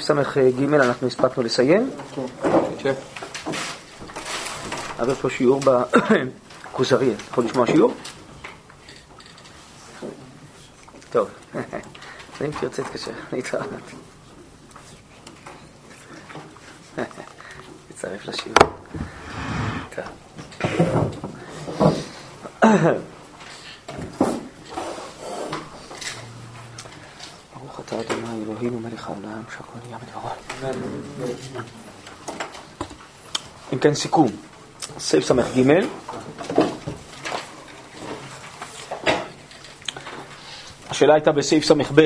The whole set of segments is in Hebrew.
סעיף ס"ג אנחנו הספקנו לסיים. כן. אבל יש פה שיעור בכוזרי, אתה יכול לשמוע שיעור? טוב, אם תרצה תתקשר, להתראות. תצטרף לשיעור. טוב. ברוך אתה אדוני אלוהינו מלך העולם שהכל נהיה בדברו. אם כן סיכום, סעיף ס"ג השאלה הייתה בסעיף ס"ב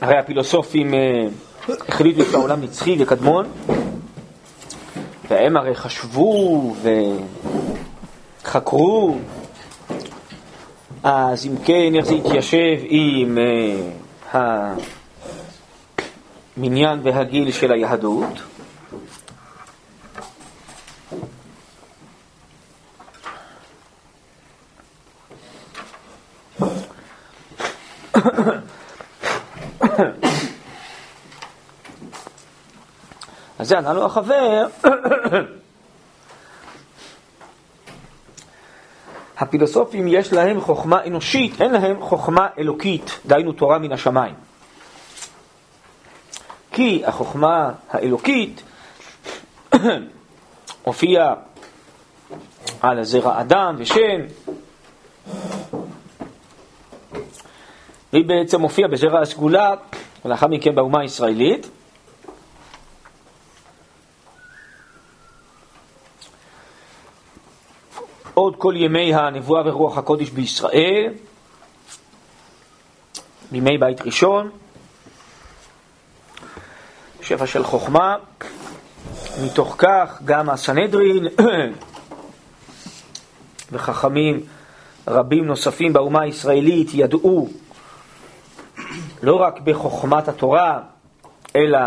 הרי הפילוסופים אה, החליטו שהעולם נצחי וקדמון והם הרי חשבו וחקרו אז אם כן, איך זה יתיישב עם uh, המניין והגיל של היהדות? אז זה ענה לו החבר הפילוסופים יש להם חוכמה אנושית, אין להם חוכמה אלוקית, דהיינו תורה מן השמיים. כי החוכמה האלוקית הופיעה על הזרע אדם ושם, והיא בעצם הופיעה בזרע הסגולה, ולאחר מכן באומה הישראלית. עוד כל ימי הנבואה ורוח הקודש בישראל, בימי בית ראשון, שפע של חוכמה, מתוך כך גם הסנהדרין וחכמים רבים נוספים באומה הישראלית ידעו לא רק בחוכמת התורה, אלא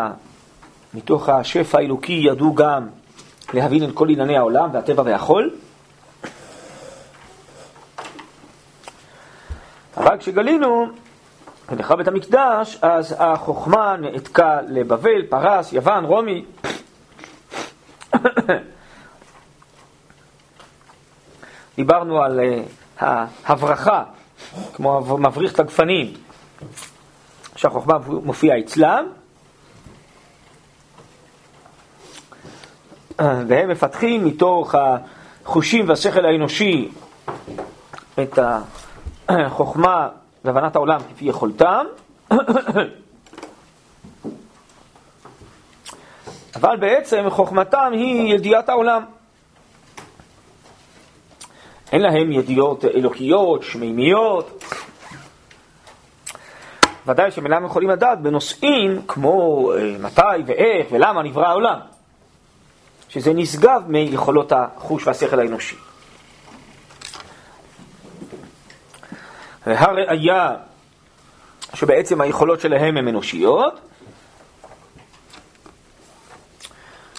מתוך השפע האלוקי ידעו גם להבין את כל ענייני העולם והטבע והחול. אבל כשגלינו ונחרב בית המקדש, אז החוכמה נעתקה לבבל, פרס, יוון, רומי. דיברנו על uh, ההברחה, כמו מבריך את הגפנים, שהחוכמה מופיעה אצלם, והם מפתחים מתוך החושים והשכל האנושי את החוכמה והבנת העולם כפי יכולתם, אבל בעצם חוכמתם היא ידיעת העולם. אין להם ידיעות אלוקיות, שמימיות. ודאי שהם אינם יכולים לדעת בנושאים כמו אה, מתי ואיך ולמה נברא העולם, שזה נשגב מיכולות החוש והשכל האנושי. והראיה שבעצם היכולות שלהם הן אנושיות,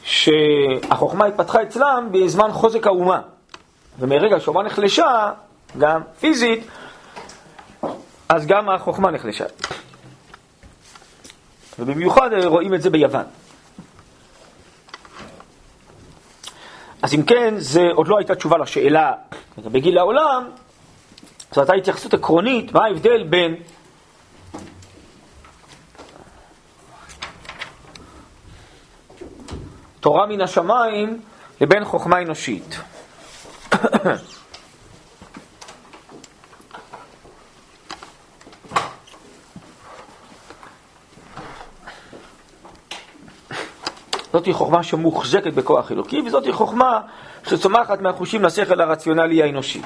שהחוכמה התפתחה אצלם בזמן חוזק האומה. ומרגע שהאומה נחלשה, גם פיזית, אז גם החוכמה נחלשה. ובמיוחד רואים את זה ביוון. אז אם כן, זה עוד לא הייתה תשובה לשאלה לגבי גיל העולם, זאת הייתה התייחסות עקרונית, מה ההבדל בין תורה מן השמיים לבין חוכמה אנושית. זאתי חוכמה שמוחזקת בכוח אלוקי, וזאתי חוכמה שצומחת מהחושים לשכל הרציונלי האנושי.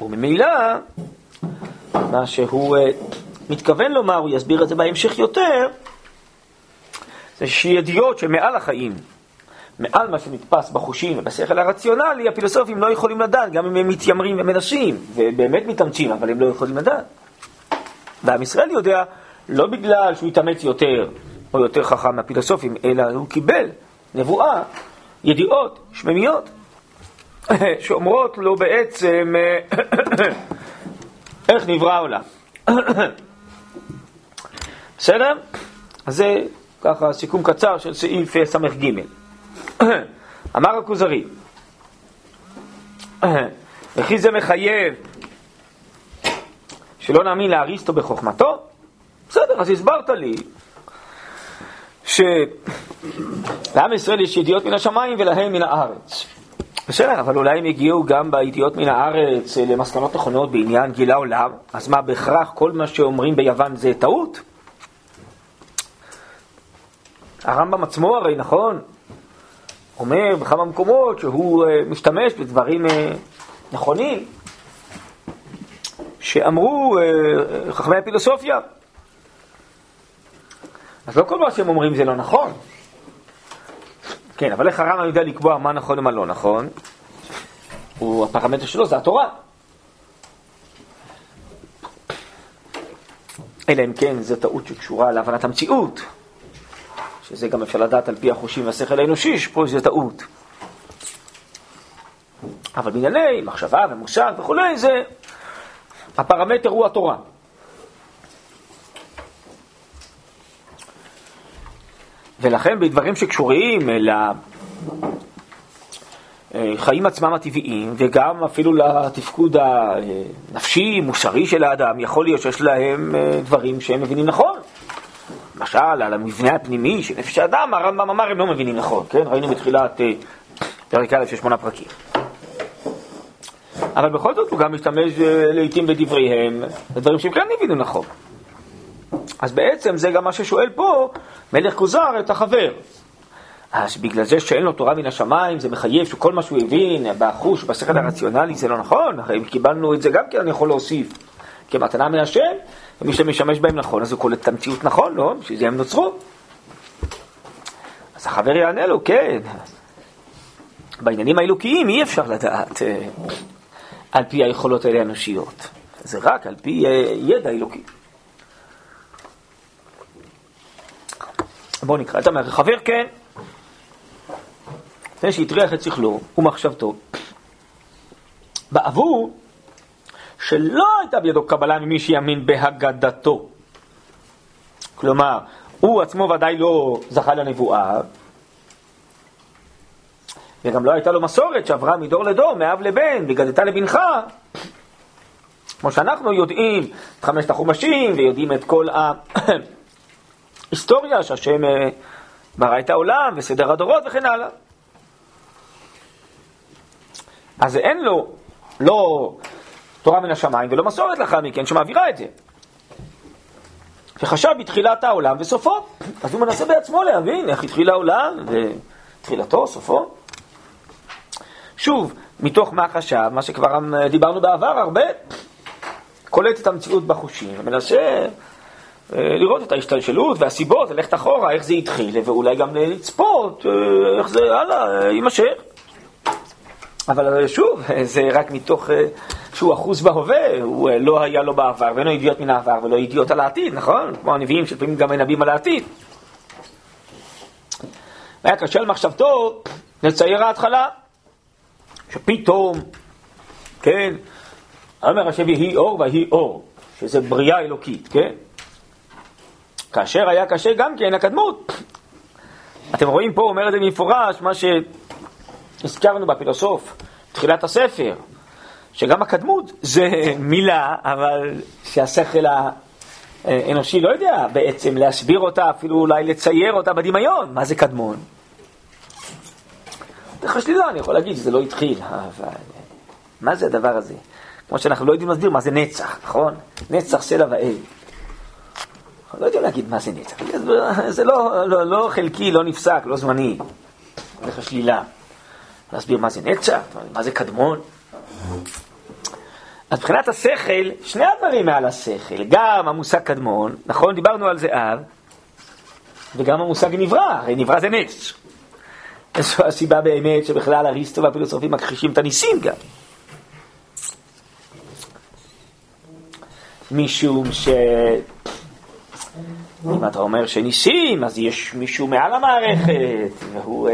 וממילא, מה שהוא uh, מתכוון לומר, הוא יסביר את זה בהמשך יותר, יש ידיעות שמעל החיים, מעל מה שנתפס בחושים ובשכל הרציונלי, הפילוסופים לא יכולים לדעת, גם אם הם מתיימרים ומנסים, ובאמת מתאמצים, אבל הם לא יכולים לדעת. ועם ישראל יודע, לא בגלל שהוא התאמץ יותר או יותר חכם מהפילוסופים, אלא הוא קיבל נבואה, ידיעות, שממיות, שאומרות לו בעצם איך נברא העולם. בסדר? אז זה ככה סיכום קצר של סעיף ס"ג. אמר הכוזרי, וכי זה מחייב שלא נאמין לאריסטו בחוכמתו? בסדר, אז הסברת לי שלעם ישראל יש ידיעות מן השמיים ולהם מן הארץ. בסדר, אבל אולי הם הגיעו גם בידיעות מן הארץ אה, למסקנות נכונות בעניין גיל העולם, אז מה בהכרח כל מה שאומרים ביוון זה טעות? הרמב"ם עצמו הרי, נכון, אומר בכמה מקומות שהוא uh, משתמש בדברים uh, נכונים שאמרו uh, חכמי הפילוסופיה. אז לא כל מה שהם אומרים זה לא נכון. כן, אבל איך הרמב"ם יודע לקבוע מה נכון ומה לא נכון? הפרמטר שלו זה התורה. אלא אם כן זו טעות שקשורה להבנת המציאות. שזה גם אפשר לדעת על פי החושים והשכל האנושי, שפה זה טעות. אבל בענייני מחשבה ומושג וכולי, זה, הפרמטר הוא התורה. ולכן בדברים שקשורים לחיים עצמם הטבעיים, וגם אפילו לתפקוד הנפשי, מוסרי של האדם, יכול להיות שיש להם אה, דברים שהם מבינים נכון. למשל, על המבנה הפנימי של נפש האדם, הרמב"ם אמר, הם לא מבינים נכון, כן? ראינו בתחילת אה, פרק א' של שמונה פרקים. אבל בכל זאת הוא גם משתמש אה, לעיתים בדבריהם, בדברים שהם כן הבינו נכון. אז בעצם זה גם מה ששואל פה מלך כוזר את החבר. אז בגלל זה שאין לו תורה מן השמיים, זה מחייב שכל מה שהוא הבין בחוש, בשכל הרציונלי, זה לא נכון, הרי אם קיבלנו את זה גם כן, אני יכול להוסיף כמתנה מהשם, ומי שמשמש בהם נכון, אז הוא קולט את המציאות נכון, לא? בשביל זה הם נוצרו. אז החבר יענה לו, כן, בעניינים האלוקיים אי אפשר לדעת אה, על פי היכולות האלה האנושיות, זה רק על פי אה, ידע אלוקי. בואו נקרא את המערכת. חבר כן, לפני שהטריח את שכלו ומחשבתו, בעבור שלא הייתה בידו קבלה ממי שיאמין בהגדתו. כלומר, הוא עצמו ודאי לא זכה לנבואה, וגם לא הייתה לו מסורת שעברה מדור לדור, מאב לבן, וגדתה לבנך. כמו שאנחנו יודעים את חמשת החומשים, ויודעים את כל ההיסטוריה שהשם אה, ברא את העולם, וסדר הדורות וכן הלאה. אז אין לו, לא תורה מן השמיים ולא מסורת לאחר מכן שמעבירה את זה. וחשב בתחילת העולם וסופו. אז הוא מנסה בעצמו להבין איך התחיל העולם ותחילתו, סופו. שוב, מתוך מה חשב, מה שכבר דיברנו בעבר הרבה, קולט את המציאות בחושים ומנסה לראות את ההשתלשלות והסיבות, ללכת אחורה, איך זה התחיל, ואולי גם לצפות אה, איך זה הלאה יימשך. אבל שוב, זה רק מתוך שהוא אחוז בהווה, הוא אה, לא היה לו בעבר, ואין לו ידיעות מן העבר ולא ידיעות על העתיד, נכון? כמו הנביאים שלפעמים גם מנבאים על העתיד. היה קשה למחשבתו לצייר ההתחלה, שפתאום, כן, אומר השם יהי אור ויהי אור, שזה בריאה אלוקית, כן? כאשר היה קשה גם כן הקדמות. אתם רואים פה, אומר את זה במפורש, מה שהזכרנו בפילוסוף, תחילת הספר, שגם הקדמות זה מילה, אבל שהשכל האנושי לא יודע בעצם להסביר אותה, אפילו אולי לצייר אותה בדמיון, מה זה קדמון. דרך השלילה אני יכול להגיד שזה לא התחיל, אבל מה זה הדבר הזה? כמו שאנחנו לא יודעים להסביר מה זה נצח, נכון? נצח סלע ואל. לא יודעים להגיד מה זה נצח. זה לא, לא, לא חלקי, לא נפסק, לא זמני. דרך השלילה. להסביר מה זה נצח, מה זה קדמון. אז מבחינת השכל, שני הדברים מעל השכל, גם המושג קדמון, נכון? דיברנו על זה אז, וגם המושג נברא, הרי נברא זה נס. זו הסיבה באמת שבכלל אריסטו והפילוסופים מכחישים את הניסים גם. משום ש... אם אתה אומר שניסים, אז יש מישהו מעל המערכת, והוא uh,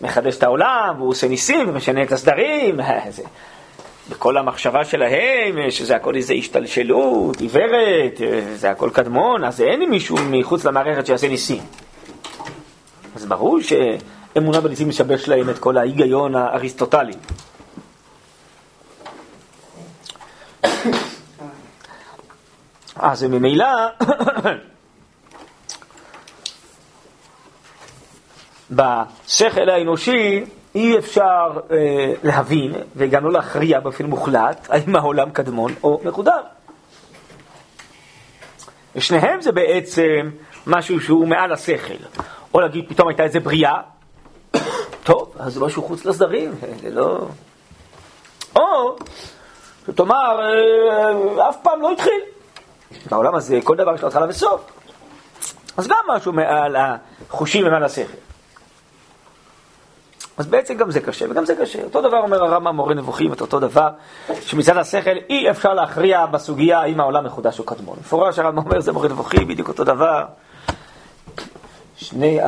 מחדש את העולם, והוא עושה ניסים, ומשנה את הסדרים. בכל המחשבה שלהם, שזה הכל איזה השתלשלות, עיוורת, זה הכל קדמון, אז אין מישהו מחוץ למערכת שיעשה ניסים. אז ברור שאמונה בניסים משבש להם את כל ההיגיון האריסטוטלי. אז ממילא, בשכל האנושי אי אפשר אה, להבין, וגם לא להכריע באופן מוחלט, האם העולם קדמון או מקודם. ושניהם זה בעצם משהו שהוא מעל השכל. או להגיד, פתאום הייתה איזה בריאה, טוב, אז זה משהו חוץ לסדרים, זה לא... או שתאמר, אה, אף פעם לא התחיל. בעולם הזה כל דבר יש לו התחלה וסוף. אז גם משהו מעל החושים ומעל השכל. אז בעצם גם זה קשה וגם זה קשה. אותו דבר אומר הרמב"ם מורה נבוכים, את אותו דבר, שמצד השכל אי אפשר להכריע בסוגיה האם העולם מחודש או קדמון. מפורש הרמב"ם אומר זה מורה נבוכים, בדיוק אותו דבר. שני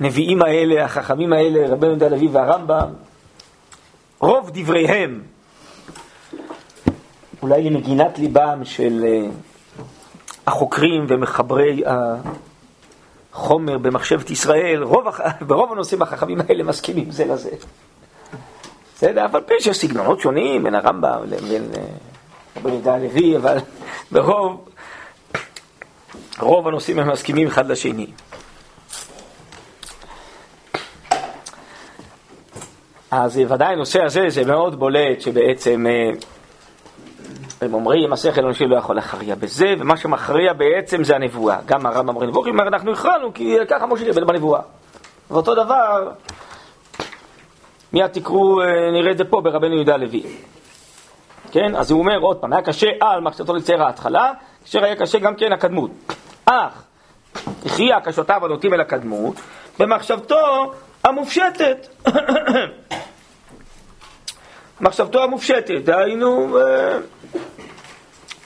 הנביאים האלה, החכמים האלה, רבי יהודה הלוי והרמב"ם, רוב דבריהם, אולי למגינת ליבם של אה, החוקרים ומחברי חומר במחשבת ישראל, רוב, ברוב הנושאים החכמים האלה מסכימים זה לזה. בסדר, אבל פה שיש סגנונות שונים בין הרמב"ם לבין אה, רבי יהודה הלוי, אבל ברוב רוב הנושאים הם מסכימים אחד לשני. אז ודאי הנושא הזה זה מאוד בולט שבעצם אה, הם אומרים, השכל האנושי לא יכול להכריע בזה, ומה שמכריע בעצם זה הנבואה. גם הרמב"ם אומר נבוכים, אומר אנחנו הכרענו כי ככה משה קיבל בנבואה. ואותו דבר, מיד תקראו, אה, נראה את זה פה ברבנו יהודה הלוי. כן? אז הוא אומר עוד פעם, היה קשה על מחשבתו לצייר ההתחלה, כאשר היה קשה גם כן הקדמות. אך, הכריע קשותיו הנוטים אל הקדמות, במחשבתו המופשטת. מחשבתו המופשטת, דהיינו, אה,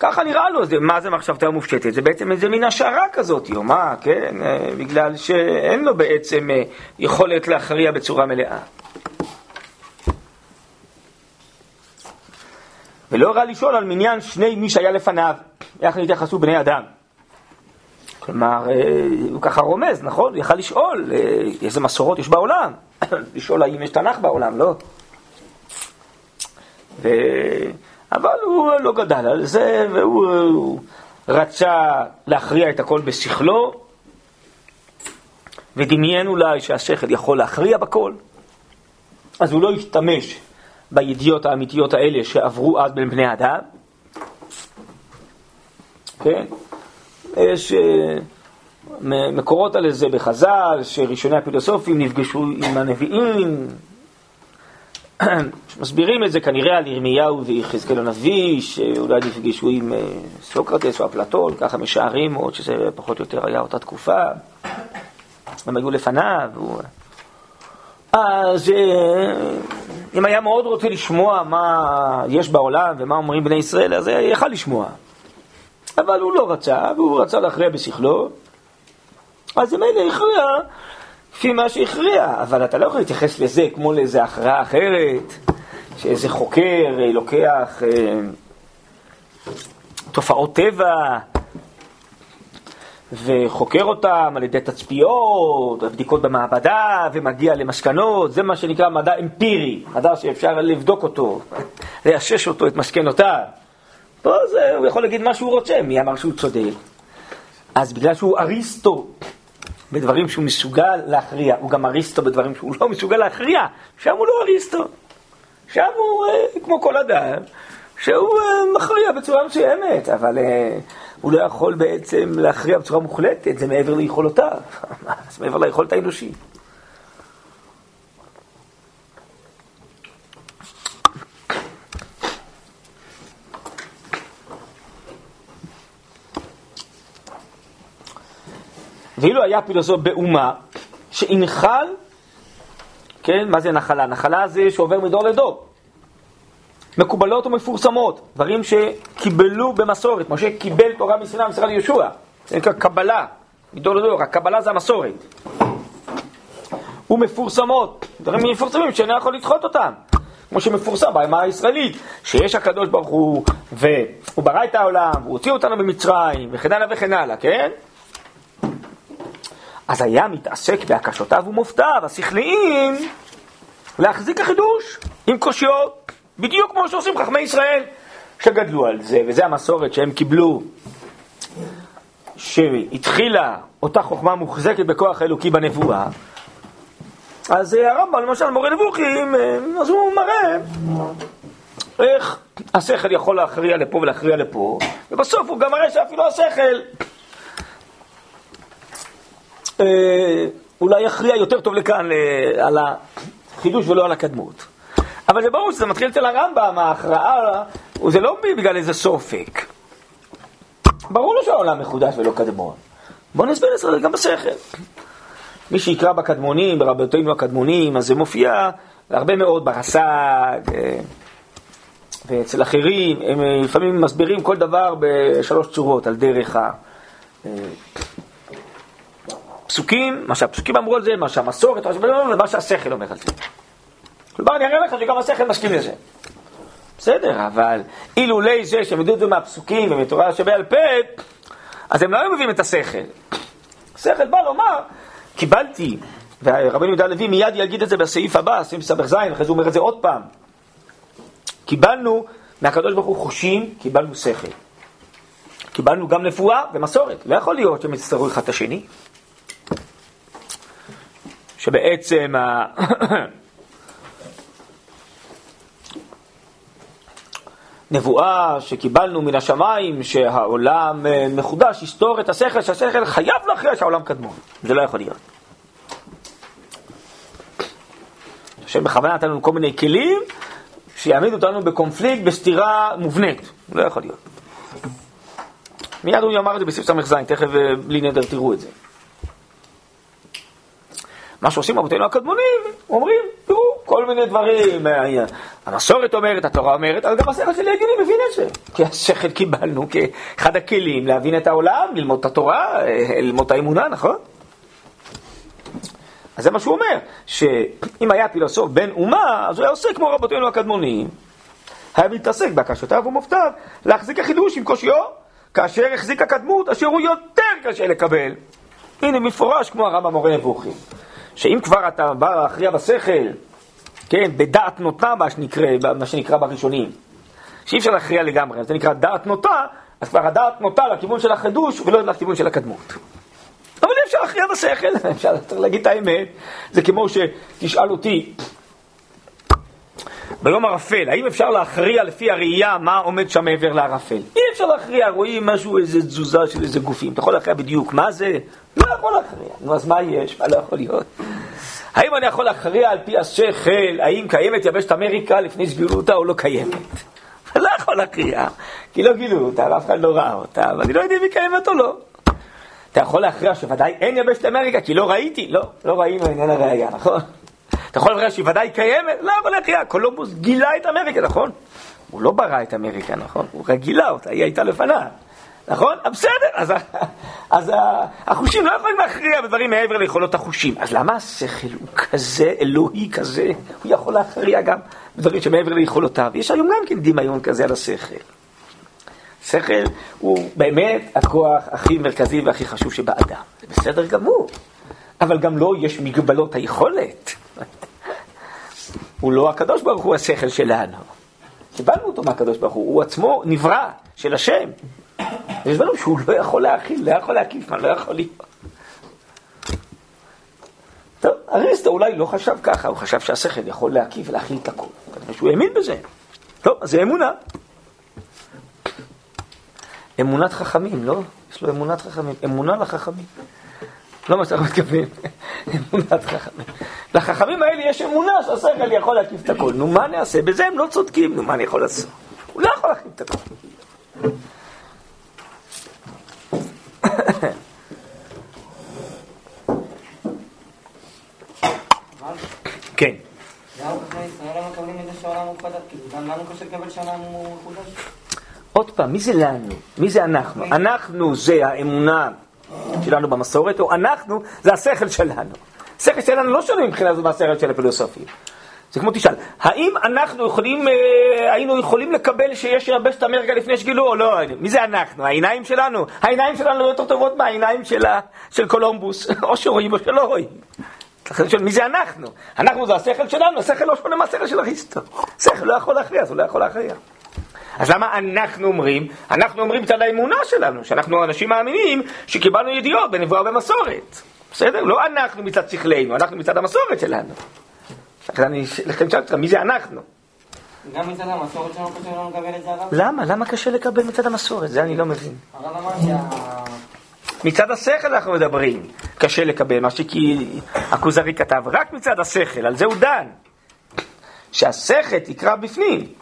ככה נראה לו, זה, מה זה מחשבתו המופשטת? זה בעצם איזה מין השערה כזאת, או מה, כן? אה, בגלל שאין לו בעצם אה, יכולת להכריע בצורה מלאה. ולא רע לשאול על מניין שני מי שהיה לפניו, איך נתייחסו בני אדם. כלומר, הוא ככה רומז, נכון? הוא יכל לשאול איזה מסורות יש בעולם. לשאול האם יש תנ"ך בעולם, לא? ו... אבל הוא לא גדל על זה, והוא רצה להכריע את הכל בשכלו, ודמיין אולי שהשכל יכול להכריע בכל, אז הוא לא השתמש בידיעות האמיתיות האלה שעברו אז בין בני אדם. כן? יש אה, מקורות על זה בחז"ל, שראשוני הפילוסופים נפגשו עם הנביאים, מסבירים את זה כנראה על ירמיהו ויחזקאל הנביא, שאולי נפגשו עם אה, סוקרטס או אפלטון, ככה משערים עוד שזה פחות או יותר היה אותה תקופה. הם היו לפניו. הוא... אז אה, אם היה מאוד רוצה לשמוע מה יש בעולם ומה אומרים בני ישראל, אז יכל לשמוע. אבל הוא לא רצה, והוא רצה להכריע בשכלו, אז אלה הכריע לפי מה שהכריע, אבל אתה לא יכול להתייחס לזה כמו לאיזה הכרעה אחרת, שאיזה חוקר אה, לוקח אה, תופעות טבע וחוקר אותם על ידי תצפיות, בדיקות במעבדה, ומגיע למסקנות, זה מה שנקרא מדע אמפירי, מדע שאפשר לבדוק אותו, לאשש אותו, את מסקנותיו. פה זה, הוא יכול להגיד מה שהוא רוצה, מי אמר שהוא צודק? אז בגלל שהוא אריסטו, בדברים שהוא מסוגל להכריע, הוא גם אריסטו בדברים שהוא לא מסוגל להכריע, שם הוא לא אריסטו. שם הוא אה, כמו כל אדם, שהוא אה, מכריע בצורה מסוימת, אבל אה, הוא לא יכול בעצם להכריע בצורה מוחלטת, זה מעבר ליכולותיו, זה מעבר ליכולת האנושית. ואילו היה פילוסוף באומה שינחל, כן, מה זה נחלה? נחלה זה שעובר מדור לדור. מקובלות ומפורסמות, דברים שקיבלו במסורת. משה קיבל תורה מסיני במשרד יהושע. זה נקרא קבלה, מדור לדור. הקבלה זה המסורת. ומפורסמות, דברים מפורסמים שאינו יכול לדחות אותם. כמו שמפורסם באמרה הישראלית, שיש הקדוש ברוך הוא, והוא ברא את העולם, והוא הוציא אותנו במצרים, וכן הלאה וכן הלאה, כן? אז היה מתעסק בהקשותיו ומופתיו השכליים להחזיק החידוש עם קושיות, בדיוק כמו שעושים חכמי ישראל שגדלו על זה, וזה המסורת שהם קיבלו, שהתחילה אותה חוכמה מוחזקת בכוח האלוקי בנבואה. אז אה, הרמב"ם, למשל, מורה נבוכים, אה, אז הוא מראה איך השכל יכול להכריע לפה ולהכריע לפה, ובסוף הוא גם מראה שאפילו השכל אולי יכריע יותר טוב לכאן על החידוש ולא על הקדמות. אבל זה ברור שזה מתחיל אצל הרמב"ם, ההכרעה, זה לא בגלל איזה סופק. ברור לו שהעולם מחודש ולא קדמון. בואו נסביר את זה גם בשכל. מי שיקרא בקדמונים, ברבותינו הקדמונים, אז זה מופיע הרבה מאוד ברס"ג אה, ואצל אחרים, הם אה, לפעמים מסבירים כל דבר בשלוש צורות, על דרך הפסוקים, מה שהפסוקים אמרו על זה, מה שהמסורת, ומה שהשכל אומר על זה. כלומר, אני אראה לך שגם השכל מסכים לזה. בסדר, אבל אילולי זה שהם ידעו את זה מהפסוקים ומתורה שבעל פה, אז הם לא היו מביאים את השכל. השכל בא לומר, קיבלתי, ורבנו יהודה הלוי מיד יגיד את זה בסעיף הבא, סעיף ס"ז, אחרי זה הוא אומר את זה עוד פעם. קיבלנו מהקדוש ברוך הוא חושים, קיבלנו שכל. קיבלנו גם נבואה ומסורת. לא יכול להיות שהם יצטרכו אחד את השני. שבעצם נבואה שקיבלנו מן השמיים, שהעולם אה, מחודש, יסתור את השכל, שהשכל חייב להכריע שהעולם קדמון. זה לא יכול להיות. השם בכוונה נתן לנו כל מיני כלים שיעמידו אותנו בקונפליקט, בסתירה מובנית. לא יכול להיות. מיד הוא אמר את זה בסעיף ס"ז, תכף אה, בלי נדר תראו את זה. מה שעושים אבותינו הקדמונים, אומרים, תראו, כל מיני דברים, אה, המסורת אומרת, התורה אומרת, אבל גם השכל שלי הגיוני מבין את זה. כי השכל קיבלנו כאחד הכלים להבין את העולם, ללמוד את התורה, אה, ללמוד את האמונה, נכון? אז זה מה שהוא אומר, שאם היה פילוסוף בן אומה, אז הוא היה עושה כמו רבותינו הקדמונים, היה מתעסק בהקשותיו ומופתיו, להחזיק החידוש עם קושיו, כאשר החזיק הקדמות, אשר הוא יותר קשה לקבל. הנה מפורש כמו הרמב"ם מורה נבוכים. שאם כבר אתה בא להכריע בשכל, כן, בדעת נוטה, מה שנקרא, מה שנקרא בראשונים, שאי אפשר להכריע לגמרי, זה נקרא דעת נוטה, אז כבר הדעת נוטה לכיוון של החידוש ולא לכיוון של הקדמות. אבל אי אפשר להכריע בשכל, אפשר להגיד את האמת, זה כמו שתשאל אותי, ביום ערפל, האם אפשר להכריע לפי הראייה מה עומד שם מעבר לערפל? אי אפשר להכריע, רואים משהו, איזה תזוזה של איזה גופים. אתה יכול להכריע בדיוק מה זה? לא יכול להכריע. נו, אז מה יש? מה לא יכול להיות? האם אני יכול להכריע על פי השכל, האם קיימת יבשת אמריקה לפני שגילו אותה או לא קיימת? לא יכול להכריע, כי לא גילו אותה, ואף אחד לא ראה אותה, ואני לא יודע אם היא קיימת או לא. אתה יכול להכריע שוודאי אין יבשת אמריקה, כי לא ראיתי, לא, לא ראינו עניין הראייה, נכון? אתה יכול להכריע שהיא ודאי קיימת? לא, אבל להכריע, קולומבוס גילה את אמריקה, נכון? הוא לא ברא את אמריקה, נכון? הוא רק גילה אותה, היא הייתה לפניו. נכון? בסדר, אז, אז החושים לא יכולים להכריע בדברים מעבר ליכולות החושים. אז למה השכל הוא כזה אלוהי כזה? הוא יכול להכריע גם בדברים שמעבר ליכולותיו. יש היום גם כן דמיון כזה על השכל. שכל הוא באמת הכוח הכי מרכזי והכי חשוב שבאדם. זה בסדר גמור. אבל גם לו לא יש מגבלות היכולת. הוא לא הקדוש ברוך הוא השכל שלנו. קיבלנו אותו מהקדוש ברוך הוא, הוא עצמו נברא של השם. יש דברים שהוא לא יכול להכיל, לא יכול להקיף, מה לא יכול להיות. טוב, אריסטו אולי לא חשב ככה, הוא חשב שהשכל יכול להקיף ולהכיל את הכול. כנראה שהוא האמין בזה. טוב, אז זה אמונה. אמונת חכמים, לא? יש לו אמונת חכמים. אמונה לחכמים. לא מה שאנחנו מתכוונים, אמונת חכמים. לחכמים האלה יש אמונה שהשכל יכול להקיף את הכל. נו, מה נעשה? בזה הם לא צודקים, נו, מה אני יכול לעשות? הוא לא יכול להקיף את הכל. כן. עוד פעם, מי זה לנו? מי זה אנחנו? אנחנו זה האמונה שלנו במסורת, או אנחנו זה השכל שלנו. השכל שלנו לא שונה מבחינה זו מהשכל של הפילוסופים. זה כמו תשאל, האם אנחנו יכולים, אה, היינו יכולים לקבל שיש יבש את אמריקה לפני שגילו או לא? מי זה אנחנו? העיניים שלנו? העיניים שלנו יותר טובות מהעיניים של, של קולומבוס, או שרואים או שלא רואים. שואל, מי זה אנחנו? אנחנו זה השכל שלנו, השכל לא שונה מהשכל של אריסטו. השכל לא יכול להכריע, אז הוא לא יכול להכריע. אז למה אנחנו אומרים? אנחנו אומרים מצד האמונה שלנו, שאנחנו אנשים מאמינים שקיבלנו ידיעות בנבואה ובמסורת. בסדר? לא אנחנו מצד שכלנו, אנחנו מצד המסורת שלנו. לכן אני לכן שאלתי אותך, מי זה אנחנו? גם מצד המסורת שלנו קשה לנו לקבל את זה הרב? למה? למה קשה לקבל מצד המסורת? זה אני לא מבין. הרב אמר שה... מצד השכל אנחנו מדברים, קשה לקבל, מה שכי הכוזרי כתב, רק מצד השכל, על זה הוא דן. שהשכל תקרא בפנים.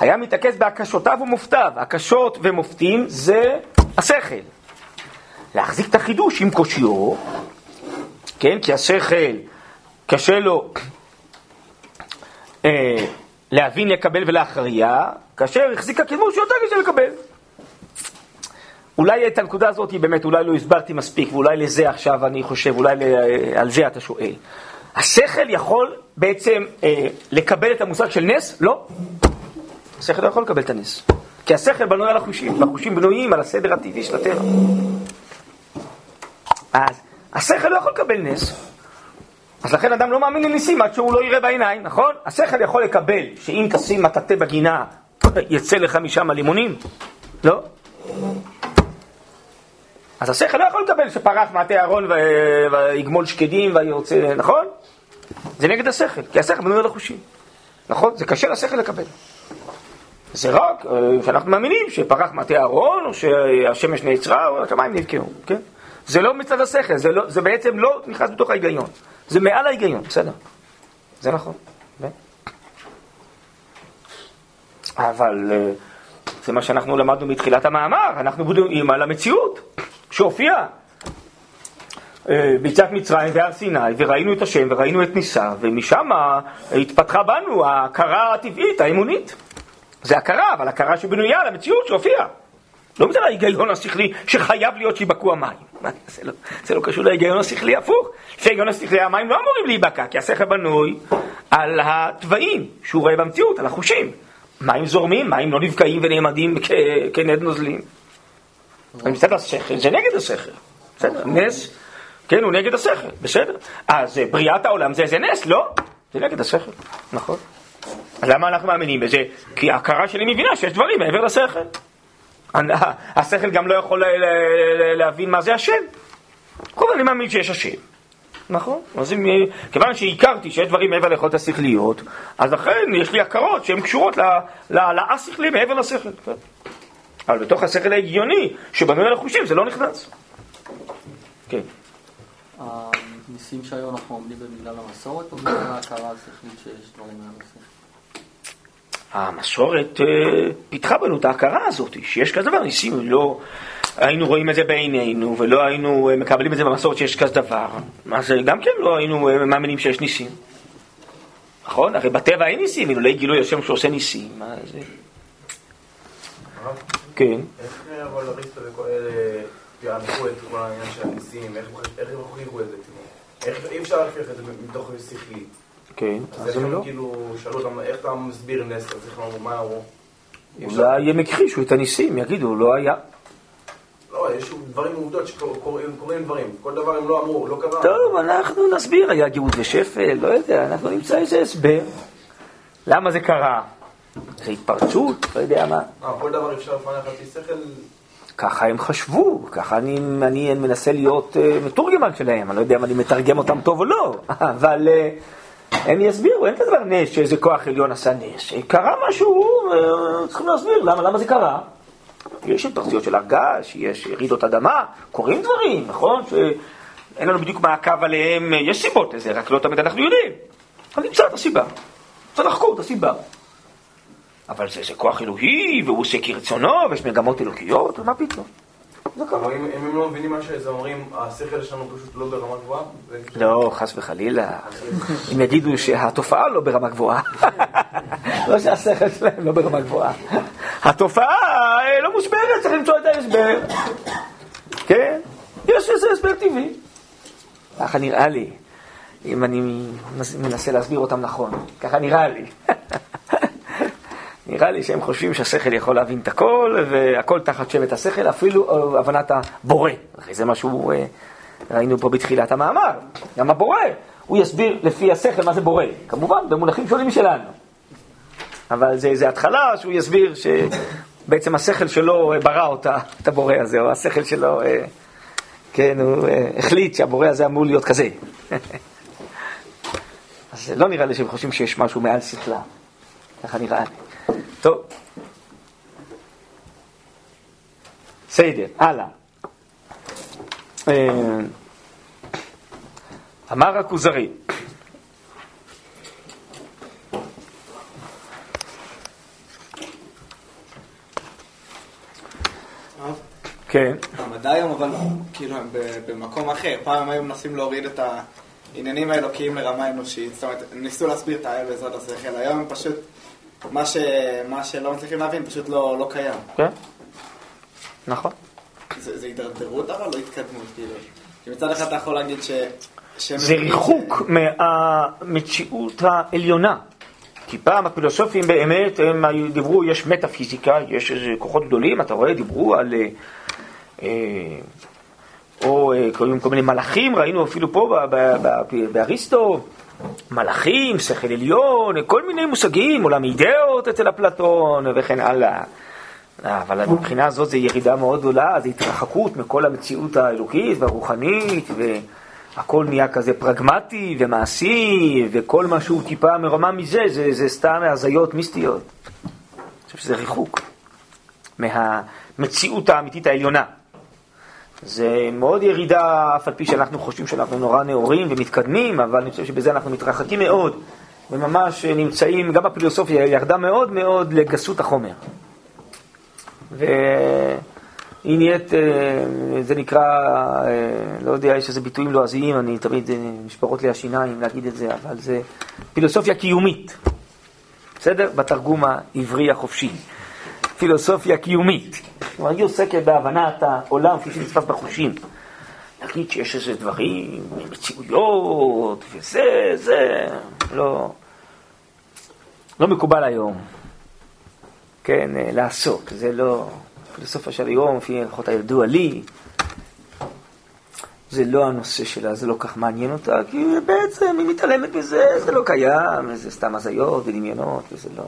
היה מתעקש בהקשותיו ומופתיו. הקשות ומופתים זה השכל. להחזיק את החידוש עם קושיו, כן? כי השכל קשה לו אה, להבין, לקבל ולהכריע, כאשר החזיק הקדמוש שיותר קשה לקבל. אולי את הנקודה הזאת באמת, אולי לא הסברתי מספיק, ואולי לזה עכשיו אני חושב, אולי על זה אתה שואל. השכל יכול בעצם אה, לקבל את המושג של נס? לא. השכל לא יכול לקבל את הנס. כי השכל בנוי על החושים, והחושים בנויים על הסדר הטבעי של הטבע. אז השכל לא יכול לקבל נס. אז לכן אדם לא מאמין לניסים עד שהוא לא יראה בעיניים, נכון? השכל יכול לקבל שאם תשים מטאטא בגינה, יצא לך משם לימונים? לא. אז השכל לא יכול לקבל שפרח מעטה אהרון ויגמול שקדים וירצה, נכון? זה נגד השכל, כי השכל בנוי על החושים. נכון? זה קשה לשכל לקבל. זה רק אה, שאנחנו מאמינים שפרח מטה אהרון, או שהשמש נעצרה, או השמיים נבקעו, כן? זה לא מצד השכל, זה, לא, זה בעצם לא נכנס בתוך ההיגיון. זה מעל ההיגיון, בסדר. זה נכון. אבל אה, זה מה שאנחנו למדנו מתחילת המאמר, אנחנו בודקים על המציאות שהופיעה. אה, ביצת מצרים והר סיני, וראינו את השם וראינו את ניסה, ומשם התפתחה בנו ההכרה הטבעית, האמונית. זה הכרה, אבל הכרה שבנויה על המציאות שהופיעה. לא מצד ההיגיון השכלי שחייב להיות שיבקעו המים. זה לא, זה לא קשור להיגיון השכלי הפוך. לפי ההיגיון השכלי המים לא אמורים להיבקע, כי השכל בנוי על התוואים שהוא רואה במציאות, על החושים. מים זורמים, מים לא נבקעים ונעמדים כנד נוזלים. מצד השכל, זה נגד השכל. בסדר, נס, כן, הוא נגד השכל, בסדר. אז בריאת העולם זה איזה נס, לא? זה נגד השכל, נכון. למה אנחנו מאמינים בזה? כי ההכרה שלי מבינה שיש דברים מעבר לשכל. השכל גם לא יכול להבין מה זה השם. קודם אני מאמין שיש השם. נכון? אז אם, כיוון שהכרתי שיש דברים מעבר ליכולת השכליות, אז לכן יש לי הכרות שהן קשורות לאס-שכלי מעבר לשכל. אבל בתוך השכל ההגיוני, שבנוי על החושים, זה לא נכנס. כן. הניסים שהיום אנחנו עומדים בגלל המסורת, או בגלל ההכרה השכלית שיש דברים מהנושא? המסורת אה, פיתחה בנו את ההכרה הזאת, שיש כזה דבר, ניסים, לא היינו רואים את זה בעינינו, ולא היינו אה, מקבלים את זה במסורת שיש כזה דבר, אז גם כן לא היינו אה, מאמינים שיש ניסים. נכון? הרי בטבע אין ניסים, אילולא גילוי השם שעושה ניסים. מה זה? כן. איך אבל אריסטו וכל אלה יענקו את כל העניין של הניסים? איך הם הוכיחו את זה? איך אי אפשר להוכיח את זה מתוך שכלי? כן, אז הם לא. כאילו, שאלו אותם, איך אתה מסביר נס? אז איך אמרו, מה אמרו? אולי הם הכחישו את הניסים, יגידו, לא היה. לא, יש דברים עובדות שקורים דברים. כל דבר הם לא אמרו, לא קרה. טוב, אנחנו נסביר, היה גאות ושפל, לא יודע, אנחנו נמצא איזה הסבר. למה זה קרה? זה התפרצות, לא יודע מה. אה, כל דבר אפשר לפענח על פי שכל? ככה הם חשבו, ככה אני, אני מנסה להיות uh, מתורגמן שלהם, אני לא יודע אם אני מתרגם אותם טוב או לא, אבל... Uh, הם יסבירו, אין כזה נס שאיזה כוח עליון עשה נס. קרה משהו, אה, צריכים להסביר למה, למה זה קרה. יש התפרצויות של הרגש, יש ירידות אדמה, קורים דברים, נכון? שאין לנו בדיוק מעקב עליהם, יש סיבות לזה, רק לא תמיד אנחנו יודעים. אז נמצא את הסיבה. צריך לחקור את הסיבה. אבל זה, זה כוח אלוהי, והוא עושה כרצונו, ויש מגמות אלוקיות, מה פתאום? זה קרה. אבל אם הם לא מבינים מה שזה אומרים, השכל שלנו פשוט לא ברמה גבוהה? זה- לא, חס וחלילה. אם יגידו שהתופעה לא ברמה גבוהה. לא שהשכל שלהם לא ברמה גבוהה. התופעה אה, לא מוסברת, צריך למצוא את ההסבר. כן? יש איזה הסבר טבעי. ככה נראה לי, אם אני מנסה להסביר אותם נכון. ככה נראה לי. נראה לי שהם חושבים שהשכל יכול להבין את הכל, והכל תחת שבט השכל, אפילו אה, הבנת הבורא. הרי זה מה שהוא אה, ראינו פה בתחילת המאמר. גם הבורא, הוא יסביר לפי השכל מה זה בורא. כמובן, במונחים שונים שלנו. אבל זה, זה התחלה שהוא יסביר שבעצם השכל שלו אה, ברא אותה, את הבורא הזה, או השכל שלו, כן, הוא החליט שהבורא הזה אמור להיות כזה. אז לא נראה לי שהם חושבים שיש משהו מעל שכלה. ככה נראה לי. טוב. בסדר, הלאה. אה, אמר הכוזרי, כן, המדע היום אבל כאילו הם במקום אחר, פעם הם היו מנסים להוריד את העניינים האלוקיים לרמה אנושית, זאת אומרת, ניסו להסביר את האל בעזרת השכל, היום הם פשוט, מה, ש... מה שלא מצליחים להבין פשוט לא, לא קיים. כן, נכון. זה, זה הידרדרות אבל לא התקדמות, כאילו. כי מצד אחד אתה יכול להגיד ש... זה ריחוק מהמציאות העליונה. כי פעם הפילוסופים באמת, הם דיברו, יש מטאפיזיקה, יש איזה כוחות גדולים, אתה רואה, דיברו על... אה, אה, או אה, קוראים כל מיני מלאכים, ראינו אפילו פה באריסטו, מלאכים, שכל עליון, כל מיני מושגים, עולם אידאות אצל אפלטון וכן הלאה. אבל מבחינה הזאת זו ירידה מאוד גדולה, זו התרחקות מכל המציאות האלוקית והרוחנית, והכל נהיה כזה פרגמטי ומעשי, וכל מה שהוא טיפה מרמה מזה, זה, זה סתם הזיות מיסטיות. אני חושב שזה ריחוק מהמציאות האמיתית העליונה. זה מאוד ירידה, אף על פי שאנחנו חושבים שאנחנו נורא נאורים ומתקדמים, אבל אני חושב שבזה אנחנו מתרחקים מאוד, וממש נמצאים, גם הפילוסופיה ירדה מאוד מאוד לגסות החומר. והיא נהיית, אה, זה נקרא, אה, לא יודע, יש איזה ביטויים לועזיים, אני תמיד, אה, נשברות לי השיניים להגיד את זה, אבל זה פילוסופיה קיומית, בסדר? בתרגום העברי החופשי. פילוסופיה קיומית. כלומר, היא עוסקת בהבנת העולם כפי שנתפס בחושים. להגיד שיש איזה דברים, מציאויות, וזה, זה, לא, לא מקובל היום. כן, אה, לעסוק, זה לא, פילוסופיה של היום, לפי לפחות הידוע לי, זה לא הנושא שלה, זה לא כך מעניין אותה, כי בעצם היא מתעלמת מזה, זה לא קיים, זה סתם הזיות ודמיונות, וזה לא...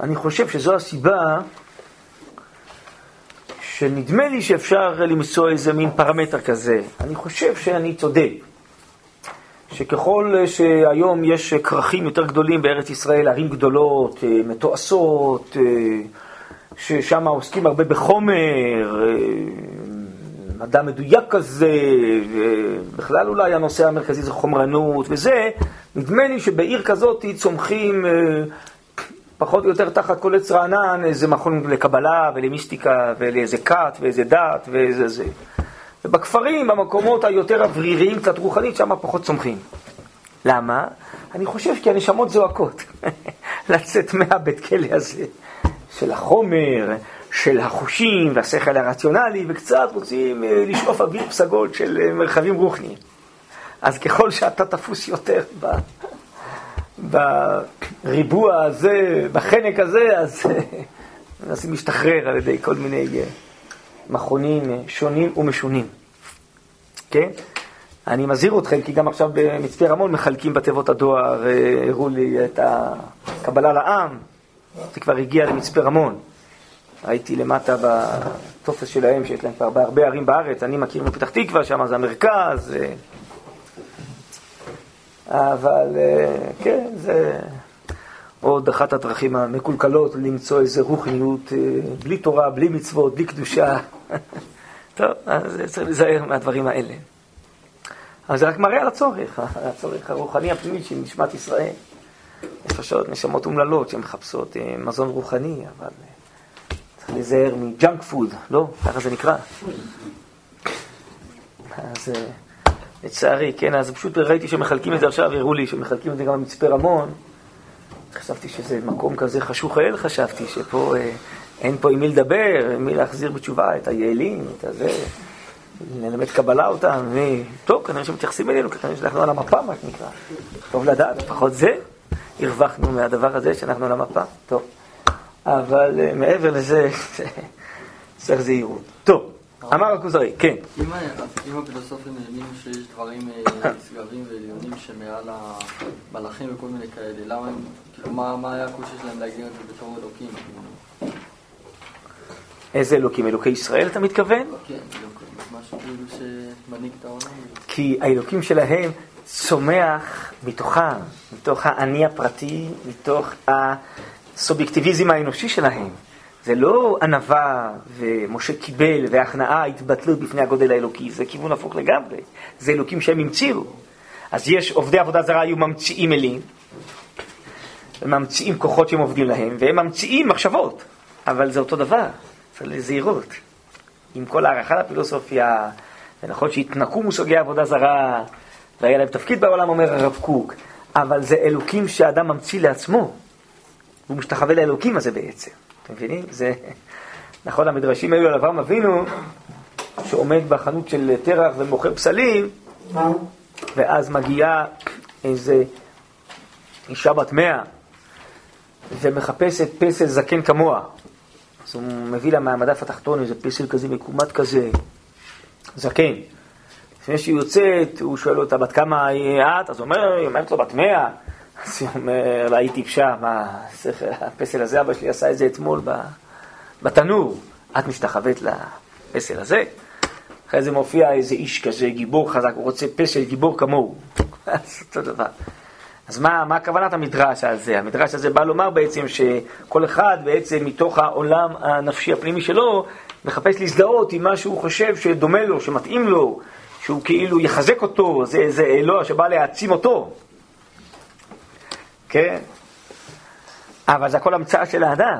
אני חושב שזו הסיבה שנדמה לי שאפשר למצוא איזה מין פרמטר כזה. אני חושב שאני צודק. שככל שהיום יש כרכים יותר גדולים בארץ ישראל, ערים גדולות, אה, מתועשות, אה, ששם עוסקים הרבה בחומר, אה, מדע מדויק כזה, בכלל אולי הנושא המרכזי זה חומרנות וזה, נדמה לי שבעיר כזאת צומחים פחות או יותר תחת כל עץ רענן איזה מכון לקבלה ולמיסטיקה ולאיזה כת ואיזה דת ואיזה זה. ובכפרים, במקומות היותר אווריריים, קצת רוחנית, שם פחות צומחים. למה? אני חושב כי הנשמות זועקות. לצאת מהבית כלא הזה של החומר, של החושים והשכל הרציונלי, וקצת רוצים אה, לשאוף אוויר פסגות של אה, מרחבים רוחניים. אז ככל שאתה תפוס יותר ב... בריבוע הזה, בחנק הזה, אז מנסים להשתחרר על ידי כל מיני אה, מכונים שונים ומשונים. כן? אני מזהיר אתכם, כי גם עכשיו במצפה רמון מחלקים בתיבות הדואר, אה, הראו לי את הקבלה לעם, זה כבר הגיע למצפה רמון. הייתי למטה בטופס שלהם, שיש להם כבר בהרבה ערים בארץ, אני מכיר מפתח תקווה, שם זה המרכז. אה. אבל אה, כן, זה עוד אחת הדרכים המקולקלות למצוא איזה רוחניות בלי תורה, בלי מצוות, בלי קדושה. טוב, אז צריך להיזהר מהדברים האלה. אבל זה רק מראה על הצורך, הצורך הרוחני הפנימי של נשמת ישראל. יש פשוט נשמות אומללות שמחפשות מזון רוחני, אבל להיזהר מ junk food, לא? ככה זה נקרא. אז אה, לצערי, כן, אז פשוט ראיתי שמחלקים את זה עכשיו, הראו לי שמחלקים את זה גם במצפה רמון. חשבתי שזה מקום כזה חשוך אל, חשבתי שפה אה, אין פה עם מי לדבר, עם מי להחזיר בתשובה את היעלים, את הזה, ללמד קבלה אותם, מי... טוב, כנראה שמתייחסים אלינו, כנראה שאנחנו על המפה, מה שנקרא. טוב לדעת, לפחות זה, הרווחנו מהדבר הזה שאנחנו על המפה. טוב. אבל אה, מעבר לזה, צריך זהירות. טוב, אמר הכוזרי, כן. אם ה- אם הפילוסופים האמינו שיש דברים אה, נשגבים ועליונים שמעל המלאכים וכל מיני כאלה, למה הם, כאילו, מה היה הקושי שלהם להגדיר את זה בתור אלוקים? כאילו? איזה אלוקים? אלוקי ישראל אתה מתכוון? כן, משהו כאילו שמנהיג את העולם. כי האלוקים שלהם צומח מתוכם, מתוך האני הפרטי, מתוך הסובייקטיביזם האנושי שלהם. זה לא ענווה ומשה קיבל והכנעה התבטלות בפני הגודל האלוקי, זה כיוון הפוך לגמרי. זה אלוקים שהם המציאו. אז יש עובדי עבודה זרה היו ממציאים אלים, וממציאים כוחות שהם עובדים להם, והם ממציאים מחשבות, אבל זה אותו דבר, צריך לזהירות. עם כל הערכה לפילוסופיה, ונכון שהתנקו מושגי עבודה זרה, והיה להם תפקיד בעולם, אומר הרב קוק, אבל זה אלוקים שהאדם ממציא לעצמו. הוא משתחווה לאלוקים הזה בעצם. אתם מבינים? זה... נכון, המדרשים היו על אברהם אבינו, שעומד בחנות של תרח ומוכר פסלים, ואז מגיעה איזה אישה בת מאה, ומחפשת פסל זקן כמוה. אז הוא מביא לה מהמדף התחתון איזה פסל כזה מקומט כזה, זקן. לפני שהיא יוצאת, הוא שואל אותה, בת כמה את? אז הוא אומר, היא אומרת לו, בת מאה. אז היא אומר לה, היא טיפשה, מה, הפסל הזה, אבא שלי עשה את זה אתמול בתנור. את משתחוות לפסל הזה? אחרי זה מופיע איזה איש כזה, גיבור חזק, הוא רוצה פסל גיבור כמוהו. אז אותו דבר. אז מה, מה כוונת המדרש הזה? המדרש הזה בא לומר בעצם שכל אחד בעצם מתוך העולם הנפשי הפנימי שלו מחפש להזדהות עם מה שהוא חושב שדומה לו, שמתאים לו, שהוא כאילו יחזק אותו, זה, זה אלוה שבא להעצים אותו. כן? אבל זה הכל המצאה של האדם.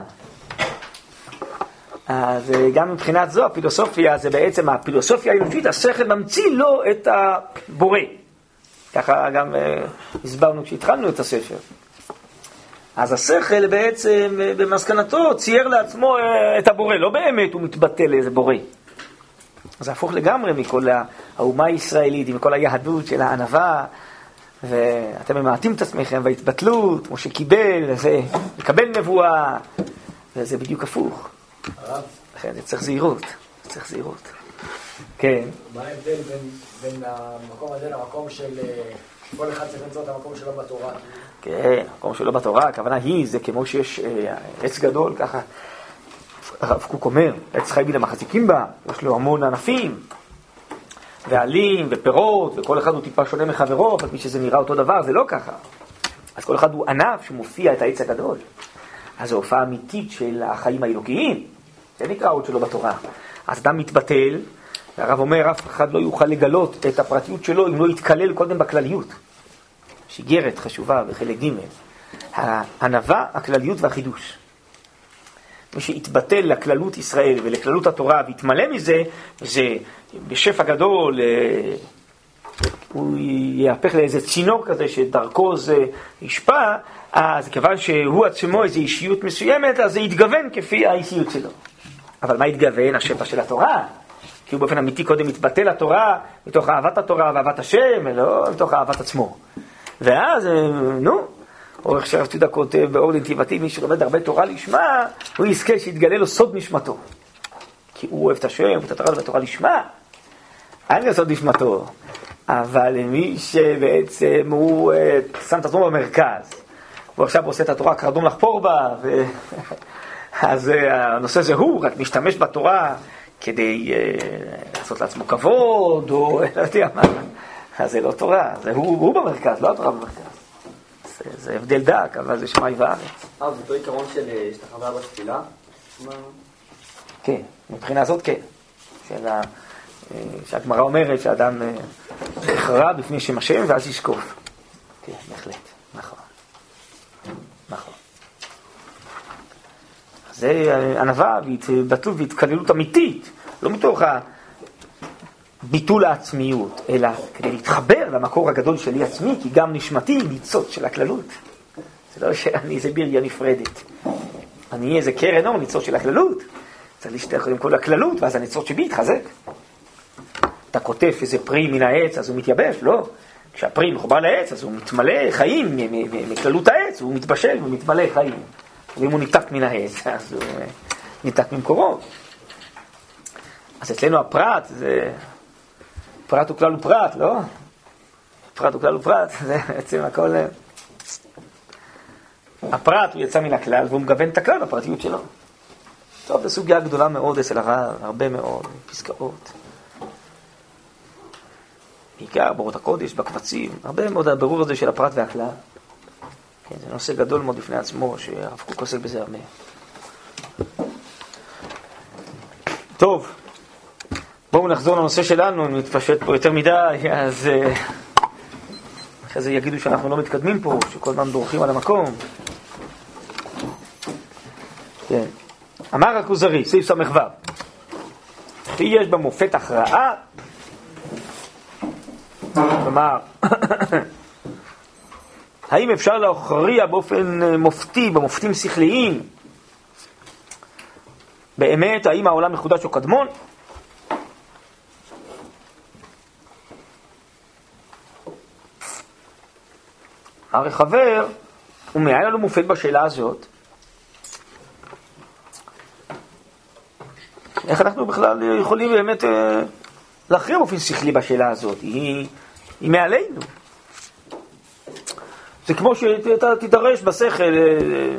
אז אה, גם מבחינת זו, הפילוסופיה זה בעצם, הפילוסופיה האנושית, השכל ממציא לו את הבורא. ככה גם אה, הסברנו כשהתחלנו את הספר. אז השכל בעצם, אה, במסקנתו, צייר לעצמו את הבורא, לא באמת הוא מתבטא לאיזה בורא. זה הפוך לגמרי מכל האומה הישראלית, מכל היהדות של הענווה, ואתם ממעטים את עצמכם בהתבטלות, כמו שקיבל, זה לקבל נבואה, וזה בדיוק הפוך. לכן זה צריך זהירות, צריך זהירות. כן. מה ההבדל בין, בין המקום הזה למקום של אה, כל אחד צריך למצוא את המקום שלו בתורה? כן, מקום שלא בתורה, הכוונה היא, זה כמו שיש אה, עץ גדול, ככה הרב קוק אומר, עץ חי מן המחזיקים בה, יש לו המון ענפים, ועלים ופירות, וכל אחד הוא טיפה שונה מחברו, אבל מי שזה נראה אותו דבר, זה לא ככה. אז כל אחד הוא ענף שמופיע את העץ הגדול. אז זו הופעה אמיתית של החיים האלוקיים, זה נקרא עוד שלא בתורה. אז אדם מתבטל, והרב אומר, אף אחד לא יוכל לגלות את הפרטיות שלו אם לא יתקלל קודם בכלליות. יש איגרת חשובה בחלק ג', הענווה, הכלליות והחידוש. מי שיתבטל לכללות ישראל ולכללות התורה ויתמלא מזה, זה בשפע גדול, אה, הוא יהפך לאיזה צינור כזה שדרכו זה ישפע, אז כיוון שהוא עצמו איזו אישיות מסוימת, אז זה יתגוון כפי האישיות שלו. אבל מה יתגוון? השפע של התורה. כי הוא באופן אמיתי קודם מתבטא לתורה, מתוך אהבת התורה ואהבת השם, לא מתוך אהבת עצמו. ואז, אה, נו, או איך שהרב יהודה כותב באור נתיבתי, מי שלומד הרבה תורה לשמה, הוא יזכה שיתגלה לו סוד נשמתו. כי הוא אוהב את השם, את התורה והתורה לשמה. אין לו סוד נשמתו. אבל מי שבעצם הוא אה, שם את עצמו במרכז, והוא עכשיו עושה את התורה קרדום לחפור בה, ו... אז אה, הנושא זה הוא, רק משתמש בתורה כדי אה, לעשות לעצמו כבוד, או לא יודע מה. אז זה לא תורה, זה הוא, הוא במרכז, לא התורה במרכז. זה, הבדל דק, אבל זה שמאי וארץ. אה, זה אותו עיקרון של השתחווה בתפילה? כן, מבחינה זאת כן. של ה... אה, שהגמרא אומרת שאדם אה, יכרע בפני שם השם ואז ישקוף. כן, בהחלט, נכון. נכון. זה ענווה והתבטלות והתקללות אמיתית, לא מתוך ביטול העצמיות, אלא כדי להתחבר למקור הגדול שלי עצמי, כי גם נשמתי היא ניצוץ של הכללות. זה לא שאני איזה בירגיה נפרדת. אני איזה קרן אור, ניצוץ של הכללות. צריך להשתתף קודם כל לכללות, ואז הניצוץ שבי יתחזק. אתה קוטף איזה פרי מן העץ, אז הוא מתייבש, לא. כשהפרי מחובר לעץ, אז הוא מתמלא חיים מכללות העץ, הוא מתבשל ומתמלא חיים. ואם הוא ניתק מן העץ, אז הוא אה, ניתק ממקורו. אז אצלנו הפרט זה... פרט הוא כלל ופרט, לא? פרט הוא כלל ופרט, זה בעצם הכל... אה, הפרט הוא יצא מן הכלל והוא מגוון את הכלל בפרטיות שלו. טוב, זו סוגיה גדולה מאוד אצל הרב, הרבה מאוד פסקאות. בעיקר בורות הקודש, בקבצים, הרבה מאוד הבירור הזה של הפרט והכלל. כן, זה נושא גדול מאוד בפני עצמו, שהרב קוק עוסק בזה הרבה. טוב, בואו נחזור לנושא שלנו, אם נתפשט פה יותר מדי, אז אה, אחרי זה יגידו שאנחנו לא מתקדמים פה, שכל הזמן דורכים על המקום. כן. אמר הכוזרי, סעיף ס"ו, וכי יש במופת הכרעה, כלומר, האם אפשר להכריע באופן אה, מופתי, במופתים שכליים, באמת, האם העולם מחודש או קדמון? הרי חבר, הוא מאין לנו מופת בשאלה הזאת? איך אנחנו בכלל יכולים באמת אה, להכריע באופן שכלי בשאלה הזאת? היא, היא מעלינו. זה כמו שאתה תידרש בשכל אה,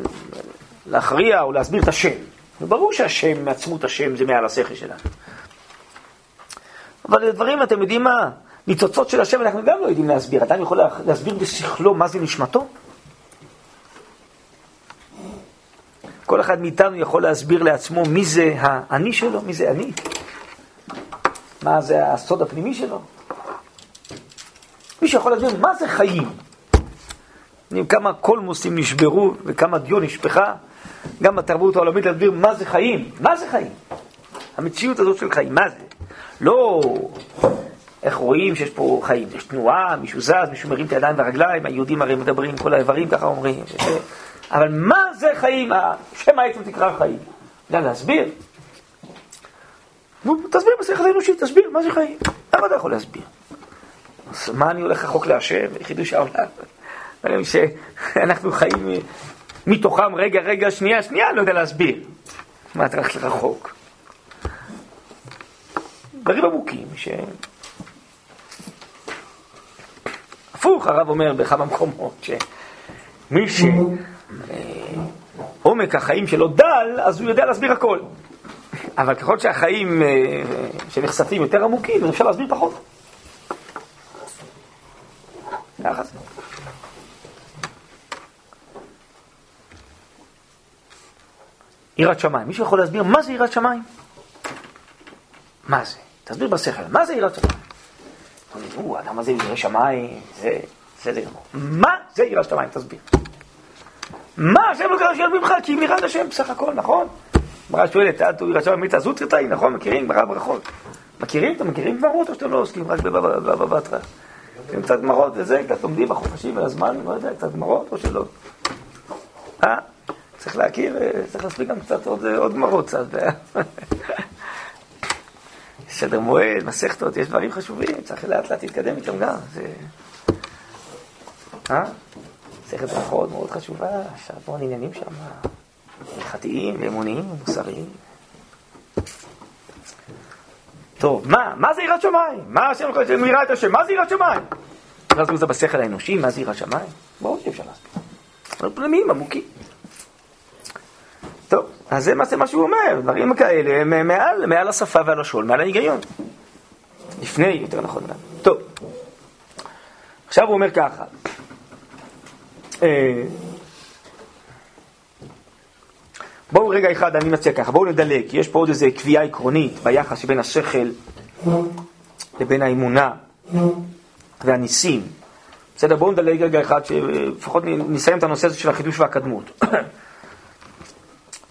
להכריע או להסביר את השם. ברור שהשם, מעצמות השם, זה מעל השכל שלנו. אבל דברים, אתם יודעים מה? ניצוצות של השם אנחנו גם לא יודעים להסביר. אדם יכול להסביר בשכלו מה זה נשמתו? כל אחד מאיתנו יכול להסביר לעצמו מי זה האני שלו, מי זה אני. מה זה הסוד הפנימי שלו. מי שיכול להסביר מה זה חיים. כמה קולמוסים נשברו וכמה דיו נשפכה, גם בתרבות העולמית להסביר מה זה חיים. מה זה חיים? המציאות הזאת של חיים, מה זה? לא איך רואים שיש פה חיים, יש תנועה, מישהו זז, מישהו מרים את הידיים והרגליים, היהודים הרי מדברים, כל האיברים ככה אומרים. אבל מה זה חיים? שם העצם תקרא חיים. יודע להסביר? נו, תסביר בשכל האנושי, תסביר, מה זה חיים? למה אתה יכול להסביר? אז מה אני הולך רחוק להשם, חידוש העולם? דברים שאנחנו חיים מתוכם רגע, רגע, שנייה, שנייה, אני לא יודע להסביר. מה אתה הולך רחוק? דברים עמוקים ש... הפוך, הרב אומר בכמה מקומות, שמי שעומק החיים שלו דל, אז הוא יודע להסביר הכל. אבל ככל שהחיים אה, שנחשפים יותר עמוקים, אז אפשר להסביר פחות. יראת שמיים. מישהו יכול להסביר מה זה יראת שמיים? מה זה? תסביר בשכל, מה זה יראת שמיים? הוא, האדם הזה ירא שמיים, זה בסדר גמור. מה זה יראת שמיים? תסביר. מה השם לא קרא שיהיה ממך? כי אם יראת השם בסך הכל, נכון? הגמרא שואלת, אל תהיו יראת שמיים מיתא זוטרתאי, נכון? מכירים? גמרא ברכות. מכירים? אתם מכירים גמרות או שאתם לא עוסקים רק בבבא בתרא? אתם קצת גמרות וזה, קצת לומדים בחופשים והזמן, לא יודע, קצת גמרות או שלא? אה? צריך להכיר, אה, צריך להספיק גם קצת עוד גמרות קצת. סדר מועד, מסכתות, יש דברים חשובים, צריך לאט לאט להתקדם איתם גם. זה... אה? מסכת ברכות מאוד חשובה, יש המון עניינים שם, הלכתיים ואמוניים ומוסריים. טוב, מה? מה זה יראת שמיים? מה השם יראה את השם? מה זה יראת שמיים? להסביר זה בשכל האנושי, מה זה יראת שמיים? ברור שאפשר להסביר. אבל פנימיים, עמוקים. אז זה מה, זה מה שהוא אומר, דברים כאלה הם מעל, מעל השפה והלשון, מעל ההיגיון. לפני, יותר נכון. טוב, עכשיו הוא אומר ככה. אה, בואו רגע אחד, אני מציע ככה, בואו נדלג, יש פה עוד איזו קביעה עקרונית ביחס שבין השכל לבין האמונה והניסים. בסדר, בואו נדלג רגע אחד, שלפחות נסיים את הנושא הזה של החידוש והקדמות.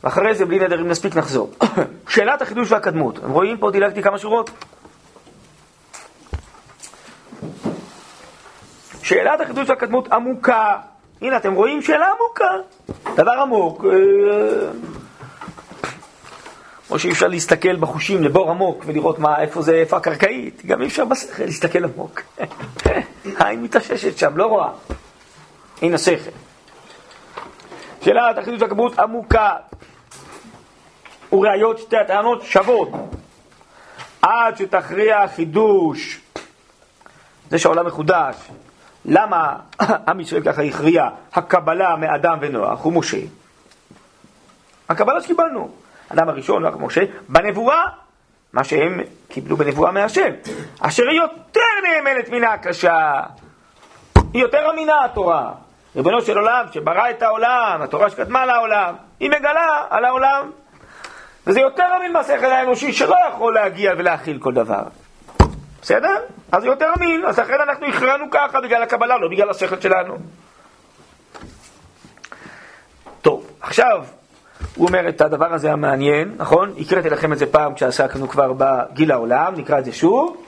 ואחרי זה, בלי נדר, אם נספיק, נחזור. שאלת החידוש והקדמות. אתם רואים פה דילגתי כמה שורות? שאלת החידוש והקדמות עמוקה. הנה, אתם רואים שאלה עמוקה. דבר עמוק. אה, כמו שאי אפשר להסתכל בחושים לבור עמוק ולראות מה, איפה זה, איפה הקרקעית, גם אי אפשר בשכל להסתכל עמוק. העין מתאוששת שם, לא רואה. הנה השכל. שאלת החידוש והקדמות עמוקה. וראיות שתי הטענות שוות. עד שתכריע החידוש, זה שהעולם מחודש, למה עם ישראל ככה הכריע הקבלה מאדם ונוח ומשה? הקבלה שקיבלנו, אדם הראשון, נוח ומשה, בנבואה, מה שהם קיבלו בנבואה מהשם, אשר היא יותר נאמנת מן ההקשה, היא יותר אמינה התורה. ריבונו של עולם שברא את העולם, התורה שקדמה לעולם, היא מגלה על העולם. וזה יותר אמין מהשכל האנושי שלא יכול להגיע ולהכיל כל דבר. בסדר? אז זה יותר אמין, אז לכן אנחנו הכרענו ככה בגלל הקבלה, לא בגלל השכל שלנו. טוב, עכשיו הוא אומר את הדבר הזה המעניין, נכון? הקראתי לכם את זה פעם כשעסקנו כבר בגיל העולם, נקרא את זה שוב.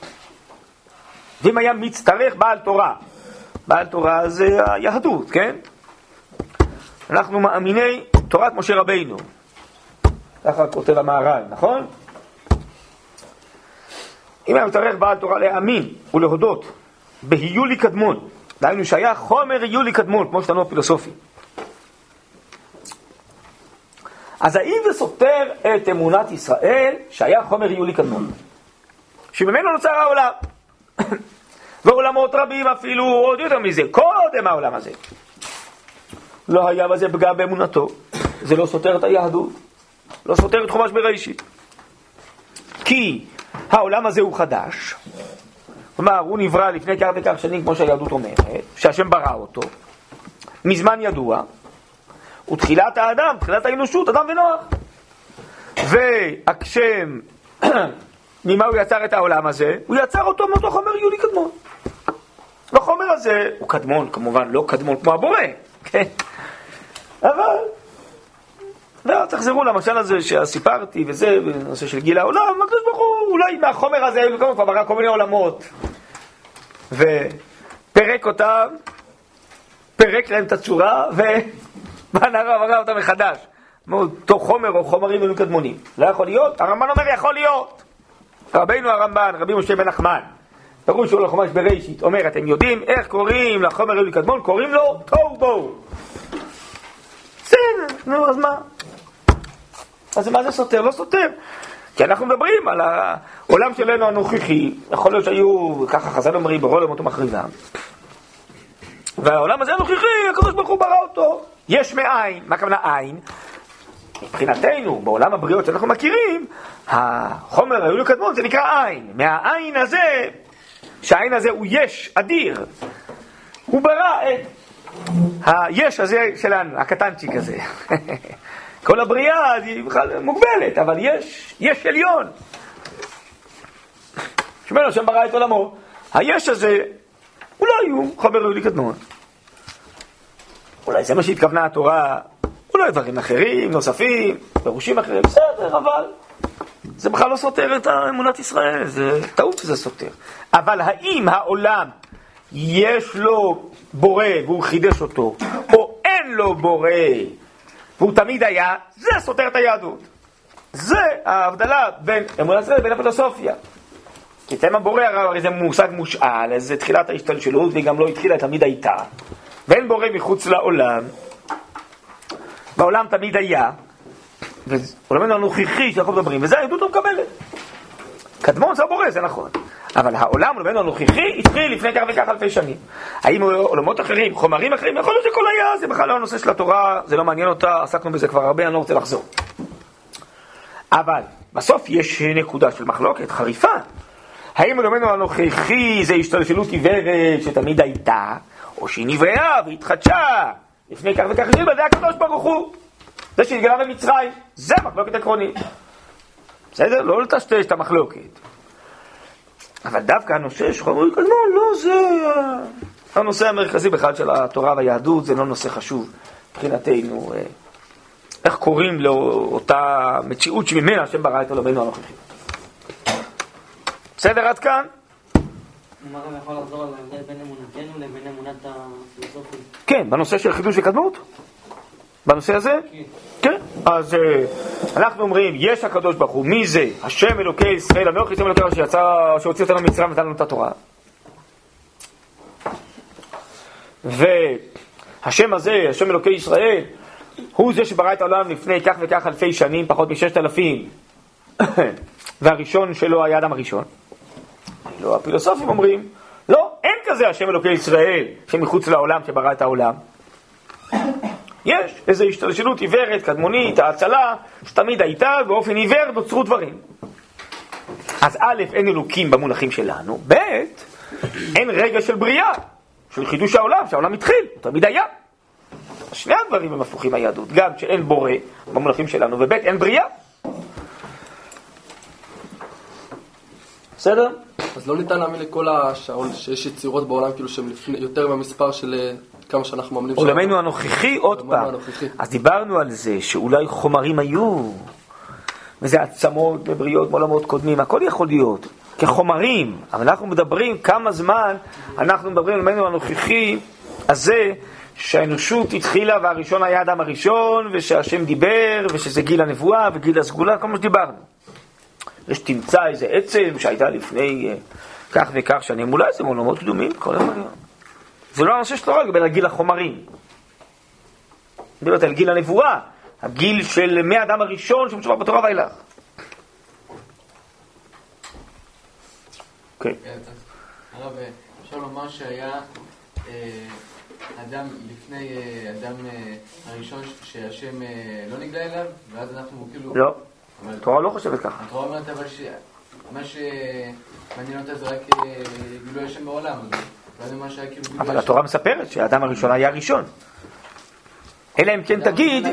ואם היה מצטרך בעל תורה, בעל תורה זה היהדות, כן? אנחנו מאמיני תורת משה רבינו. ככה כותב המהר"ל, נכון? אם היה מצטרך בעל תורה להאמין ולהודות בהיולי קדמון, דהיינו שהיה חומר היולי קדמון, כמו שתנו הפילוסופי. אז האם זה סותר את אמונת ישראל שהיה חומר היולי קדמון? שממנו נוצר העולם. ועולמות רבים אפילו עוד יותר מזה, קודם העולם הזה. לא היה בזה פגם באמונתו, זה לא סותר את היהדות, לא סותר את חומש בראשית. כי העולם הזה הוא חדש, כלומר הוא נברא לפני כך וכך שנים כמו שהיהדות אומרת, שהשם ברא אותו, מזמן ידוע, ותחילת האדם, תחילת האנושות, אדם ונוח. והשם, ממה הוא יצר את העולם הזה? הוא יצר אותו מאותו חומר יולי קדמון. והחומר הזה הוא קדמון, כמובן לא קדמון כמו הבורא, כן? אבל, ואז תחזרו למשל הזה שסיפרתי וזה, בנושא של גיל העולם, הקדוש ברוך הוא, אולי מהחומר הזה, הוא כבר ברא כל מיני עולמות, ופרק אותם, פירק להם את הצורה, ובנה אותם מחדש. אותו חומר או חומרים היו קדמונים. לא יכול להיות? הרמב"ן אומר יכול להיות. רבינו הרמב"ן, רבי משה בן נחמן, פירוש של החומש בראשית, אומר, אתם יודעים איך קוראים לחומר היולי קדמון? קוראים לו תוהו בוהו. בסדר, נו, אז מה? אז מה זה סותר? לא סותר. כי אנחנו מדברים על העולם שלנו הנוכחי, יכול להיות שהיו, ככה חז"ל אומרים, ברול למותו מחריבם. והעולם הזה הנוכחי, הקדוש ברוך הוא ברא אותו. יש מאין, מה הכוונה עין? מבחינתנו, בעולם הבריאות שאנחנו מכירים, החומר היולי קדמון זה נקרא עין. מהעין הזה שהעין הזה הוא יש אדיר. הוא ברא את היש הזה שלנו, הקטנצ'יק הזה. כל הבריאה היא בכלל מוגבלת, אבל יש, יש עליון. שמנו השם ברא את עולמו. היש הזה, אולי הוא חבר יהודי קדמון. אולי זה מה שהתכוונה התורה, אולי דברים אחרים, נוספים, פירושים אחרים, בסדר, אבל זה בכלל לא סותר את אמונת ישראל, זה טעות שזה סותר. אבל האם העולם יש לו בורא והוא חידש אותו, או אין לו בורא והוא תמיד היה, זה סותר את היהדות. זה ההבדלה בין אמונת ישראל לבין הפילוסופיה. כי תם הבורא הרי זה מושג מושאל, אז זה תחילת ההשתלשלות והיא גם לא התחילה, תמיד הייתה. ואין בורא מחוץ לעולם, והעולם תמיד היה, ועולמנו הנוכחי שאנחנו מדברים, וזה העדות לא מקבלת. קדמון זה הבורא, זה נכון. אבל העולם, עולמנו הנוכחי, התחיל לפני כך וכך אלפי שנים. האם עולמות אחרים, חומרים אחרים, יכול להיות שכל היה, זה בכלל לא הנושא של התורה, זה לא מעניין אותה, עסקנו בזה כבר הרבה, אני לא רוצה לחזור. אבל בסוף יש נקודה של מחלוקת חריפה. האם עולמנו הנוכחי זה השתלשלות עיוורת שתמיד הייתה, או שהיא נבראה והתחדשה לפני כך וכך שנים, זה הקדוש ברוך הוא. זה שהתגלה במצרים, זה מחלוקת עקרונית. בסדר? לא לטשטש את המחלוקת. אבל דווקא הנושא של חומרי קדמון, לא, זה הנושא המרכזי בכלל של התורה והיהדות, זה לא נושא חשוב מבחינתנו. איך קוראים לאותה מציאות שממנה השם ברא את עולמנו הנוכחי. בסדר עד כאן? כן, בנושא של חידוש וקדמות? בנושא הזה? כן. אז אה, אנחנו אומרים, יש הקדוש ברוך הוא, מי זה? השם אלוקי ישראל, אנוכי השם אלוקי שיצא, שהוציא אותנו ממצרים ונתן לנו את התורה. והשם הזה, השם אלוקי ישראל, הוא זה שברא את העולם לפני כך וכך אלפי שנים, פחות מששת אלפים, והראשון שלו היה אדם הראשון. לא, הפילוסופים אומרים, לא, אין כזה השם אלוקי ישראל שמחוץ לעולם שברא את העולם. יש איזו השתלשלות עיוורת, קדמונית, האצלה, שתמיד הייתה, באופן עיוור נוצרו דברים. אז א', אין אלוקים במונחים שלנו, ב', אין רגע של בריאה, של חידוש העולם, שהעולם התחיל, הוא תמיד היה. שני הדברים הם הפוכים מהיהדות, גם שאין בורא במונחים שלנו, וב', אין בריאה. בסדר? אז לא ניתן להאמין לכל השעון שיש יצירות בעולם כאילו שהן לפני- יותר מהמספר של אה, כמה שאנחנו מאמינים עולמנו הנוכחי, עוד פעם. הנוכחי. אז דיברנו על זה שאולי חומרים היו, וזה עצמות בבריאות מעולמות קודמים, הכל יכול להיות, כחומרים, אבל אנחנו מדברים כמה זמן אנחנו מדברים על עולמנו הנוכחי הזה, שהאנושות התחילה והראשון היה האדם הראשון, ושהשם דיבר, ושזה גיל הנבואה וגיל הסגולה, כל מה שדיברנו. ושתמצא איזה עצם שהייתה לפני אה, כך וכך שנים, אולי זה מעולמות קדומים, כל הזמן. זה לא הנושא של תורה, לגבי על גיל החומרים. מדברת על גיל הנבואה, הגיל של מהאדם הראשון שמצורף בתורה ואילך. כן. הרב, אפשר לומר שהיה אה, אדם לפני אה, אדם אה, הראשון שהשם אה, לא נגלה אליו, ואז אנחנו כאילו... לא, התורה לא חושבת ככה. התורה אומרת אבל שמה שמעניין אותה זה רק אה, גילוי השם בעולם, כאילו אבל התורה מספרת שהאדם הראשון היה הראשון. אלא אם כן תגיד.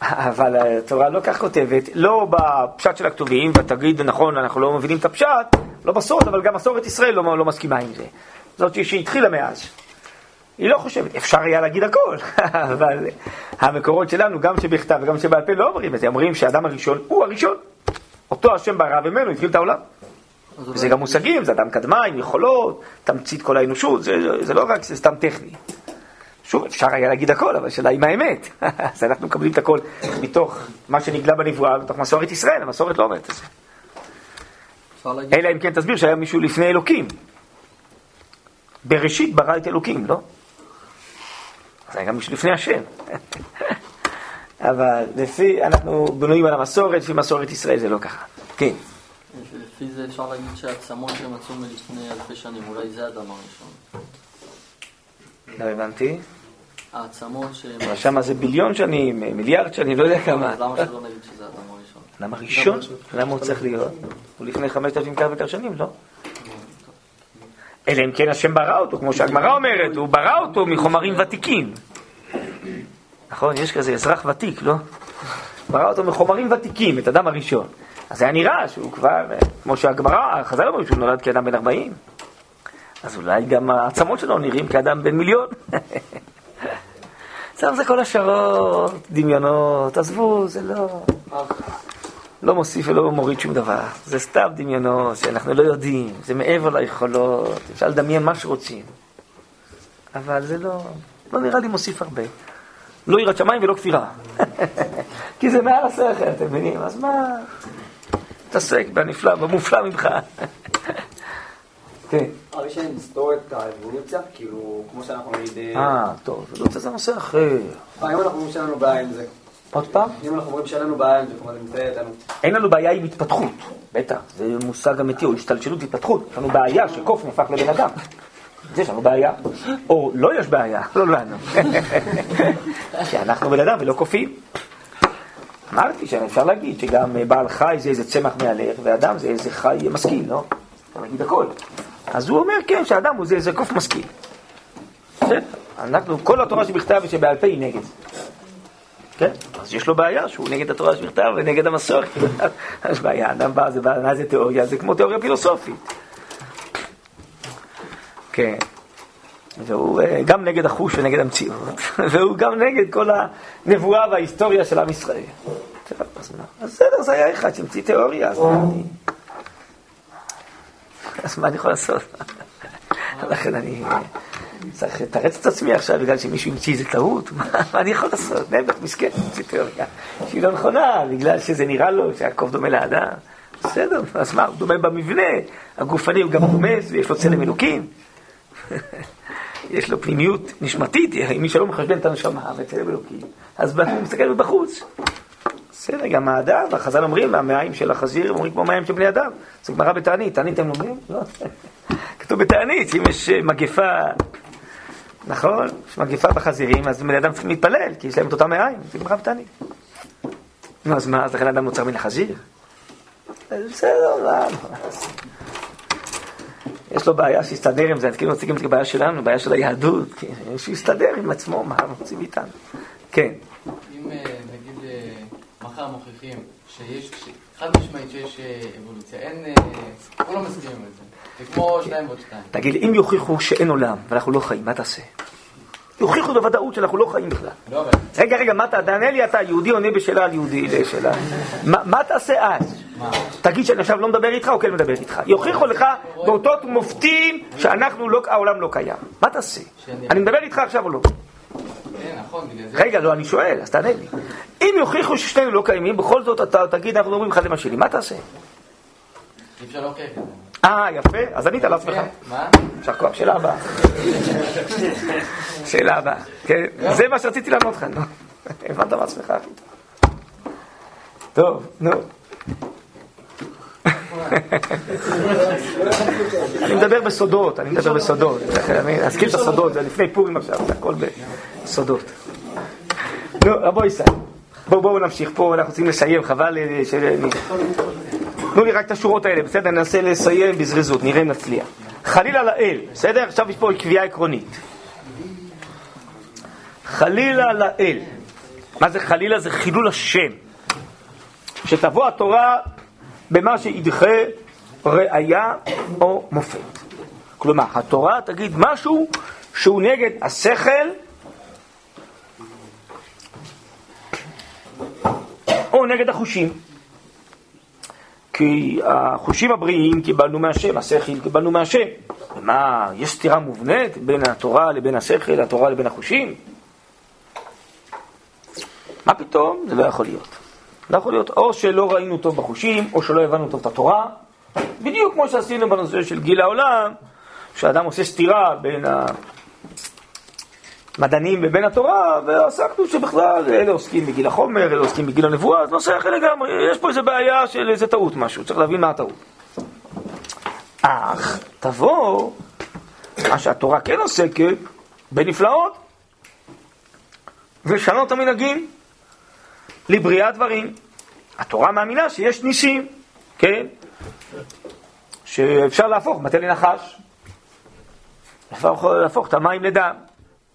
אבל התורה לא כך כותבת, לא בפשט של הכתובים, ותגיד, נכון, אנחנו לא מבינים את הפשט, לא בסוד, אבל גם מסורת ישראל לא, לא מסכימה עם זה. זאת שהתחילה מאז. היא לא חושבת, אפשר היה להגיד הכל, אבל המקורות שלנו, גם שבכתב וגם שבעל פה, לא אומרים את זה, אומרים שהאדם הראשון הוא הראשון. אותו השם ברא וממנו התחיל את העולם. וזה גם מושגים, זה אדם קדמה עם יכולות, תמצית כל האנושות, זה, זה לא רק, זה סתם טכני. שוב, אפשר היה להגיד הכל, אבל השאלה היא מה האמת. אז אנחנו מקבלים את הכל מתוך מה שנגלה בנבואה, מתוך מסורת ישראל, המסורת לא אומרת את זה. אלא אם כן תסביר שהיה מישהו לפני אלוקים. בראשית ברא את אלוקים, לא? אז היה גם לפני השם. אבל לפי, אנחנו בנויים על המסורת, לפי מסורת ישראל זה לא ככה. כן. לפי זה אפשר להגיד שהעצמות שמצאו מלפני אלפי שנים, אולי זה האדם הראשון. לא הבנתי. העצמות ש... אבל שמה זה ביליון שנים, מיליארד שנים, לא יודע כמה. למה שלא נגיד שזה האדם הראשון? למה ראשון? למה הוא צריך להיות? הוא לפני חמשת אלפים כך וכך שנים, לא? אלא אם כן השם ברא אותו, כמו שהגמרא אומרת, הוא ברא אותו מחומרים ותיקים. נכון? יש כזה אזרח ותיק, לא? ברא אותו מחומרים ותיקים, את אדם הראשון. אז היה נראה שהוא כבר, כמו שהגמרא, חז"ל אומרים שהוא נולד כאדם בן 40. אז אולי גם העצמות שלו נראים כאדם בן מיליון. עכשיו זה כל השערות, דמיונות, עזבו, זה לא... לא מוסיף ולא מוריד שום דבר. זה סתם דמיונות שאנחנו לא יודעים, זה מעבר ליכולות, אפשר לדמיין מה שרוצים. אבל זה לא, לא נראה לי מוסיף הרבה. לא יראת שמיים ולא כפירה. כי זה מעל השכל, אתם מבינים? אז מה... תתעסק בנפלא, במופלא ממך. כן. אבל יש להם לסתור את האבולוציה, כאילו, כמו שאנחנו נגיד... אה, טוב, לא רוצה זה נושא אחר. אה, אם אנחנו אומרים שאין לנו בעיה עם זה, עוד פעם? אם אנחנו אומרים שאין לנו בעיה עם זה, כלומר, זה מתאר איתנו. אין לנו בעיה עם התפתחות, בטח, זה מושג אמיתי, או השתלשלות התפתחות. יש לנו בעיה שקוף נהפך לבן אדם. יש לנו בעיה. או לא יש בעיה, לא לנו. כי אנחנו בן אדם ולא קופים. אמרתי שאפשר להגיד שגם בעל חי זה איזה צמח מהלך, ואדם זה איזה חי משכיל, לא? אפשר להגיד הכל. אז הוא אומר, כן, שאדם הוא זה איזה קוף משכיל. בסדר, אנחנו, כל התורה שבכתב ושבעל פה היא נגד. כן? אז יש לו בעיה שהוא נגד התורה שבכתב ונגד המסורת. יש בעיה, אדם בא, זה בא, מה זה תיאוריה? זה כמו תיאוריה פילוסופית. כן. והוא אה, גם נגד החוש ונגד המציאות, והוא גם נגד כל הנבואה וההיסטוריה של עם ישראל. אז בסדר, זה היה אחד שהמציא תיאוריה, אז מה אני... אז מה אני יכול לעשות? לכן אני צריך לתרץ את עצמי עכשיו בגלל שמישהו המציא איזה טעות, מה אני יכול לעשות? נעבך מסכן, המציא תיאוריה שהיא לא נכונה, בגלל שזה נראה לו שיעקב דומה לאדם. בסדר, אז מה, הוא דומה במבנה, הגופני הוא גם רומז ויש לו צלם אלוקים. יש לו פנימיות נשמתית, מי שלא מחשבן את הנשמה וצלם אלוקים, אז הוא מסתכל מבחוץ. בסדר, גם האדם, החז"ל אומרים, המעיים של החזיר אומרים כמו מעיים של בני אדם. זה גמרא בתענית, תענית אתם לומדים? לא. כתוב בתענית, שאם יש אה, מגפה, נכון? יש מגפה בחזירים, אז בני אדם צריכים להתפלל, כי יש להם את אותם מעיים, זה גמרא בתענית. נו, אז מה, אז לכן אדם נוצר מן החזיר? בסדר, מה, יש לו בעיה שיסתדר עם זה, אז כאילו מציגים את זה כבעיה שלנו, בעיה של היהדות, כי שיסתדר עם עצמו, מה רוצים איתנו? כן. אם אה, נגיד אה, מחר מוכיחים שיש, חד משמעית שיש אה, אבולוציה, אין, כולם מסכימים על זה. זה כמו שתיים ועוד שתיים. תגיד, אם יוכיחו שאין עולם ואנחנו לא חיים, מה תעשה? יוכיחו בוודאות שאנחנו לא חיים בכלל. לא, רגע, רגע, מה אתה, תענה לי אתה, יהודי עונה בשאלה על יהודי לשאלה. מה מה תעשה אז? תגיד שאני עכשיו לא מדבר איתך או כן מדבר איתך. יוכיחו לך באותות מופתים שאנחנו לא, העולם לא קיים. מה תעשה? אני מדבר איתך עכשיו או לא? כן, נכון. רגע, לא, אני שואל, אז תענה לי. אם יוכיחו ששנינו לא קיימים, בכל זאת אתה תגיד, אנחנו אומרים אחד למה שלי, מה תעשה? אי אפשר. אה, יפה, אז ענית לעצמך. כן, מה? יישר כוח, שאלה הבאה. שאלה הבאה. כן, זה מה שרציתי לענות לך, נו. הבנת מעצמך הכי טוב. טוב, נו. אני מדבר בסודות, אני מדבר בסודות. אני אזכיר את הסודות, זה לפני פורים עכשיו, זה הכל בסודות. נו, רבו ישראל, בואו בואו נמשיך פה, אנחנו צריכים לסיים, חבל אה, ש... תנו לי רק את השורות האלה, בסדר? ננסה לסיים בזריזות, נראה אם נצליח. חלילה לאל, בסדר? עכשיו יש פה קביעה עקרונית. חלילה לאל. מה זה חלילה? זה חילול השם. שתבוא התורה במה שידחה ראייה או מופת. כלומר, התורה תגיד משהו שהוא נגד השכל או נגד החושים. כי החושים הבריאים קיבלנו מהשם, השכל קיבלנו מהשם. ומה, יש סתירה מובנית בין התורה לבין השכל, התורה לבין החושים? מה פתאום? זה לא יכול להיות. לא יכול להיות או שלא ראינו טוב בחושים, או שלא הבנו טוב את התורה. בדיוק כמו שעשינו בנושא של גיל העולם, שאדם עושה סתירה בין המדענים ובין התורה, ועסקנו שבכלל אלה עוסקים בגיל החומר, אלה עוסקים בגיל הנבואה, אז נושא אחר לגמרי, יש פה איזה בעיה של איזה טעות משהו, צריך להבין מה הטעות. אך תבוא, מה שהתורה כן עוסקת, בנפלאות, ושנות המנהגים לבריאת דברים. התורה מאמינה שיש ניסים, כן? שאפשר להפוך מטה לנחש, להפוך, להפוך את המים לדם,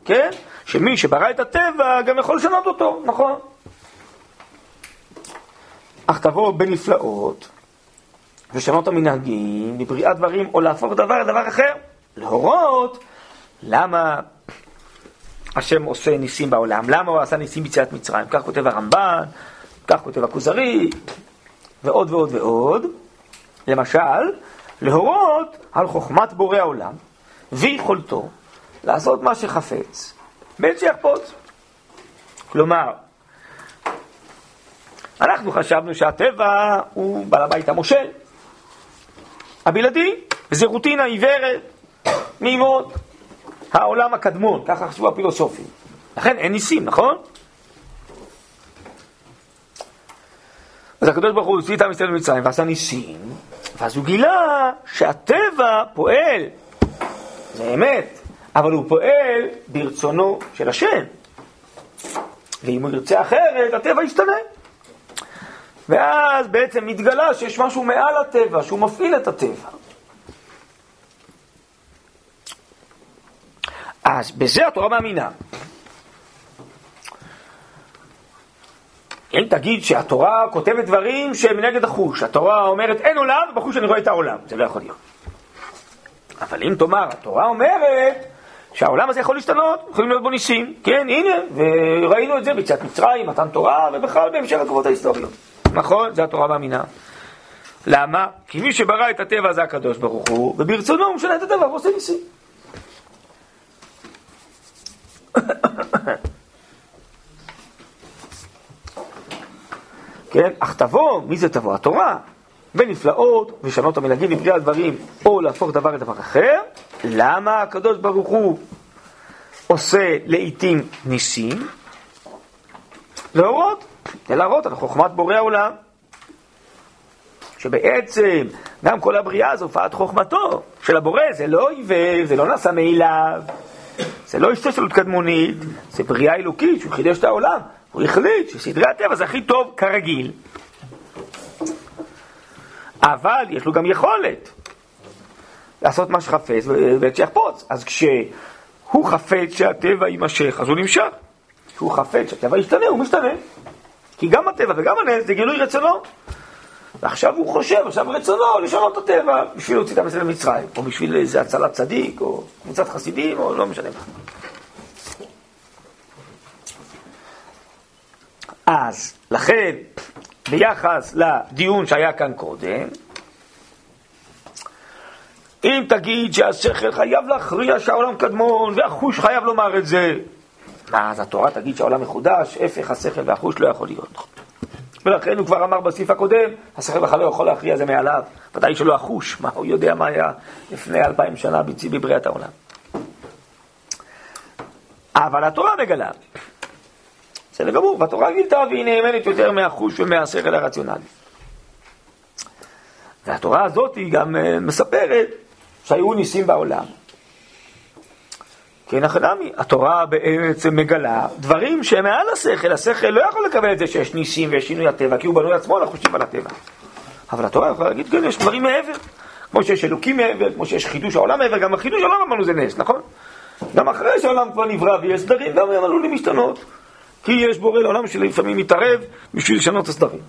כן? שמי שברא את הטבע גם יכול לשנות אותו, נכון? אך תבוא בנפלאות ושנות המנהגים לבריאת דברים או להפוך דבר לדבר אחר, להורות למה השם עושה ניסים בעולם, למה הוא עשה ניסים ביציאת מצרים, כך כותב הרמב"ן, כך כותב הכוזרי, ועוד ועוד ועוד. למשל, להורות על חוכמת בורא העולם ויכולתו לעשות מה שחפץ, בין שיחפוץ. כלומר, אנחנו חשבנו שהטבע הוא בעל הבית המושל, הבלעדי, וזה רוטינה עיוורת, מימות, העולם הקדמון, ככה חשבו הפילוסופים. לכן אין ניסים, נכון? אז הקדוש ברוך הוא הוציא את עם ישראל ממצרים ועשה ניסים, ואז הוא גילה שהטבע פועל, זה אמת, אבל הוא פועל ברצונו של השם. ואם הוא ירצה אחרת, הטבע ישתנה. ואז בעצם מתגלה שיש משהו מעל הטבע, שהוא מפעיל את הטבע. אז בזה התורה מאמינה. אם תגיד שהתורה כותבת דברים שהם נגד החוש, התורה אומרת אין עולם, ובחוש אני רואה את העולם, זה לא יכול להיות. אבל אם תאמר, התורה אומרת שהעולם הזה יכול להשתנות, יכולים להיות בו ניסים, כן, הנה, וראינו את זה ביציאת מצרים, מתן תורה, ובכלל בהמשך התגובות ההיסטוריות. נכון, זה התורה מאמינה. למה? כי מי שברא את הטבע זה הקדוש ברוך הוא, וברצונו הוא משנה את הטבע ועושה ניסים. כן, אך תבוא, מי זה תבוא? התורה. ונפלאות, ושנות המנהגים מבריאה הדברים, או להפוך דבר לדבר אחר. למה הקדוש ברוך הוא עושה לעיתים ניסים? להורות, כדי להראות על חוכמת בורא העולם. שבעצם גם כל הבריאה זו הופעת חוכמתו של הבורא, זה לא עיוור, זה לא נעשה מאליו, זה לא השתשלות קדמונית, זה בריאה אלוקית שהוא חידש את העולם. הוא החליט שסדרי הטבע זה הכי טוב כרגיל. אבל יש לו גם יכולת לעשות מה שחפץ ושיחפוץ. אז כשהוא חפץ שהטבע יימשך, אז הוא נמשך. כשהוא חפץ שהטבע ישתנה, הוא משתנה. כי גם הטבע וגם הנס זה גילוי רצונו. ועכשיו הוא חושב, עכשיו רצונו לשנות את הטבע בשביל להוציא את ישראל למצרים, או בשביל איזה הצלת צדיק, או קבוצת חסידים, או לא משנה מה. אז, לכן, ביחס לדיון שהיה כאן קודם, אם תגיד שהשכל חייב להכריע שהעולם קדמון, והחוש חייב לומר את זה, אז התורה תגיד שהעולם מחודש, הפך השכל והחוש לא יכול להיות. ולכן הוא כבר אמר בסעיף הקודם, השכל בכלל לא יכול להכריע זה מעליו, ודאי שלא החוש, מה הוא יודע מה היה לפני אלפיים שנה בבריאת העולם. אבל התורה מגלה בסדר גמור, והתורה גילתה והיא נאמנת יותר מהחוש ומהשכל הרציונלי. והתורה הזאת היא גם אה, מספרת שהיו ניסים בעולם. כן, החנמי, התורה בעצם מגלה דברים שהם מעל השכל, השכל לא יכול לקבל את זה שיש ניסים ויש שינוי הטבע, כי הוא בנוי עצמו על החושים על הטבע. אבל התורה יכולה להגיד, כן, יש דברים מעבר. כמו שיש אלוקים מעבר, כמו שיש חידוש העולם מעבר, גם החידוש העולם אמרנו זה נס, נכון? גם אחרי שהעולם כבר נברא ויש סדרים, גם הם עלולים להשתנות. כי יש בורא לעולם שלפעמים מתערב בשביל לשנות הסדרים.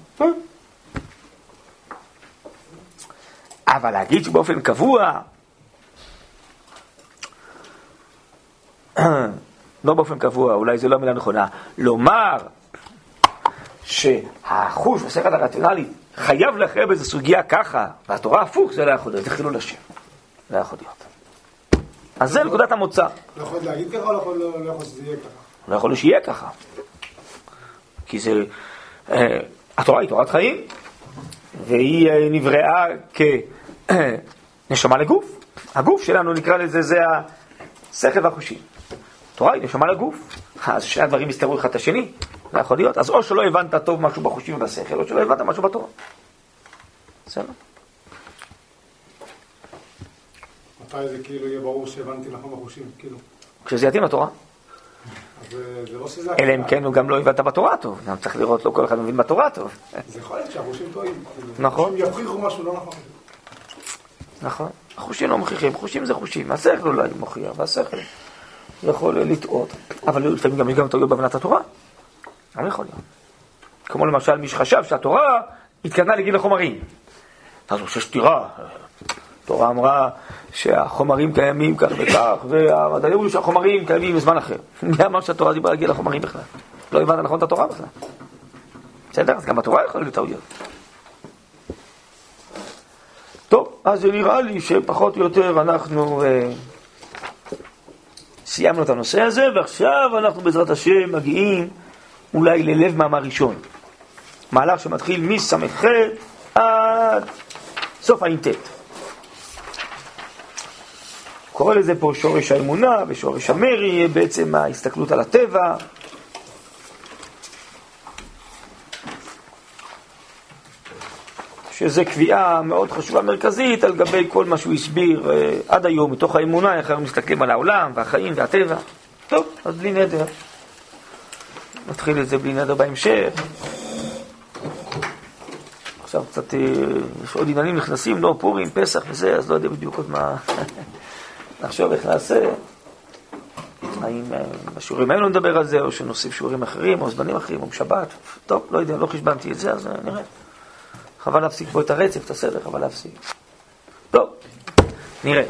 אבל להגיד שבאופן קבוע, לא באופן קבוע, אולי זו לא המילה נכונה, לומר שהחוש והשכל הרציונלי חייב להכריע באיזו סוגיה ככה, והתורה הפוך, זה לא יכול להיות, זה חילול השם. לא יכול להיות. אז זה נקודת המוצא. לא יכול להגיד ככה או לא יכול לא, לא שזה יהיה ככה? לא יכול שיהיה ככה. כי זה, אה, התורה היא תורת חיים, והיא אה, נבראה כנשמה לגוף. הגוף שלנו נקרא לזה, זה השכל והחושים. תורה היא נשמה לגוף. אז שני הדברים יסתרו אחד את השני, לא יכול להיות. אז או שלא הבנת טוב משהו בחושים ובשכל, או שלא הבנת משהו בתורה. בסדר? מתי זה כאילו יהיה ברור שהבנתי נכון בחושים, כאילו? כשזה יתאים לתורה. לא אלא אם כן הוא גם לא הבנת בתורה טוב, גם צריך לראות, לא כל אחד מבין בתורה טוב. זה יכול להיות שהחושים טועים. נכון. הם יוכיחו משהו לא נכון. נכון. החושים לא מוכיחים, חושים זה חושים, השכל אולי מוכיח, והשכל יכול לטעות, אבל לפעמים גם יש גם טעויות בהבנת התורה. גם יכול להיות. כמו למשל מי שחשב שהתורה התכוונה לגיל החומרים. אז הוא חושב שתירה, התורה אמרה שהחומרים קיימים כך וכך, והמדעים אמרו שהחומרים קיימים בזמן אחר. מי אמר שהתורה דיברה להגיע לחומרים בכלל? לא הבנת נכון את התורה בכלל. בסדר? אז גם בתורה יכולה להיות טעויות. טוב, אז זה נראה לי שפחות או יותר אנחנו אה, סיימנו את הנושא הזה, ועכשיו אנחנו בעזרת השם מגיעים אולי ללב מאמר ראשון. מהלך שמתחיל מס"ח עד סוף ע"ט. קורא לזה פה שורש האמונה ושורש המרי, בעצם ההסתכלות על הטבע. שזו קביעה מאוד חשובה מרכזית על גבי כל מה שהוא הסביר אה, עד היום, מתוך האמונה, איך אנחנו מסתכלים על העולם והחיים והטבע. טוב, אז בלי נדר. נתחיל את זה בלי נדר בהמשך. עכשיו קצת, אה, יש עוד עניינים נכנסים, לא, פורים, פסח וזה, אז לא יודע בדיוק עוד מה... נחשוב איך נעשה. האם אה, בשיעורים האלו נדבר על זה, או שנוסיף שיעורים אחרים, או זמנים אחרים, או בשבת. טוב, לא יודע, לא חשבנתי את זה, אז אה, נראה. חבל להפסיק פה את הרצף, את הסדר, חבל להפסיק. טוב, נראה.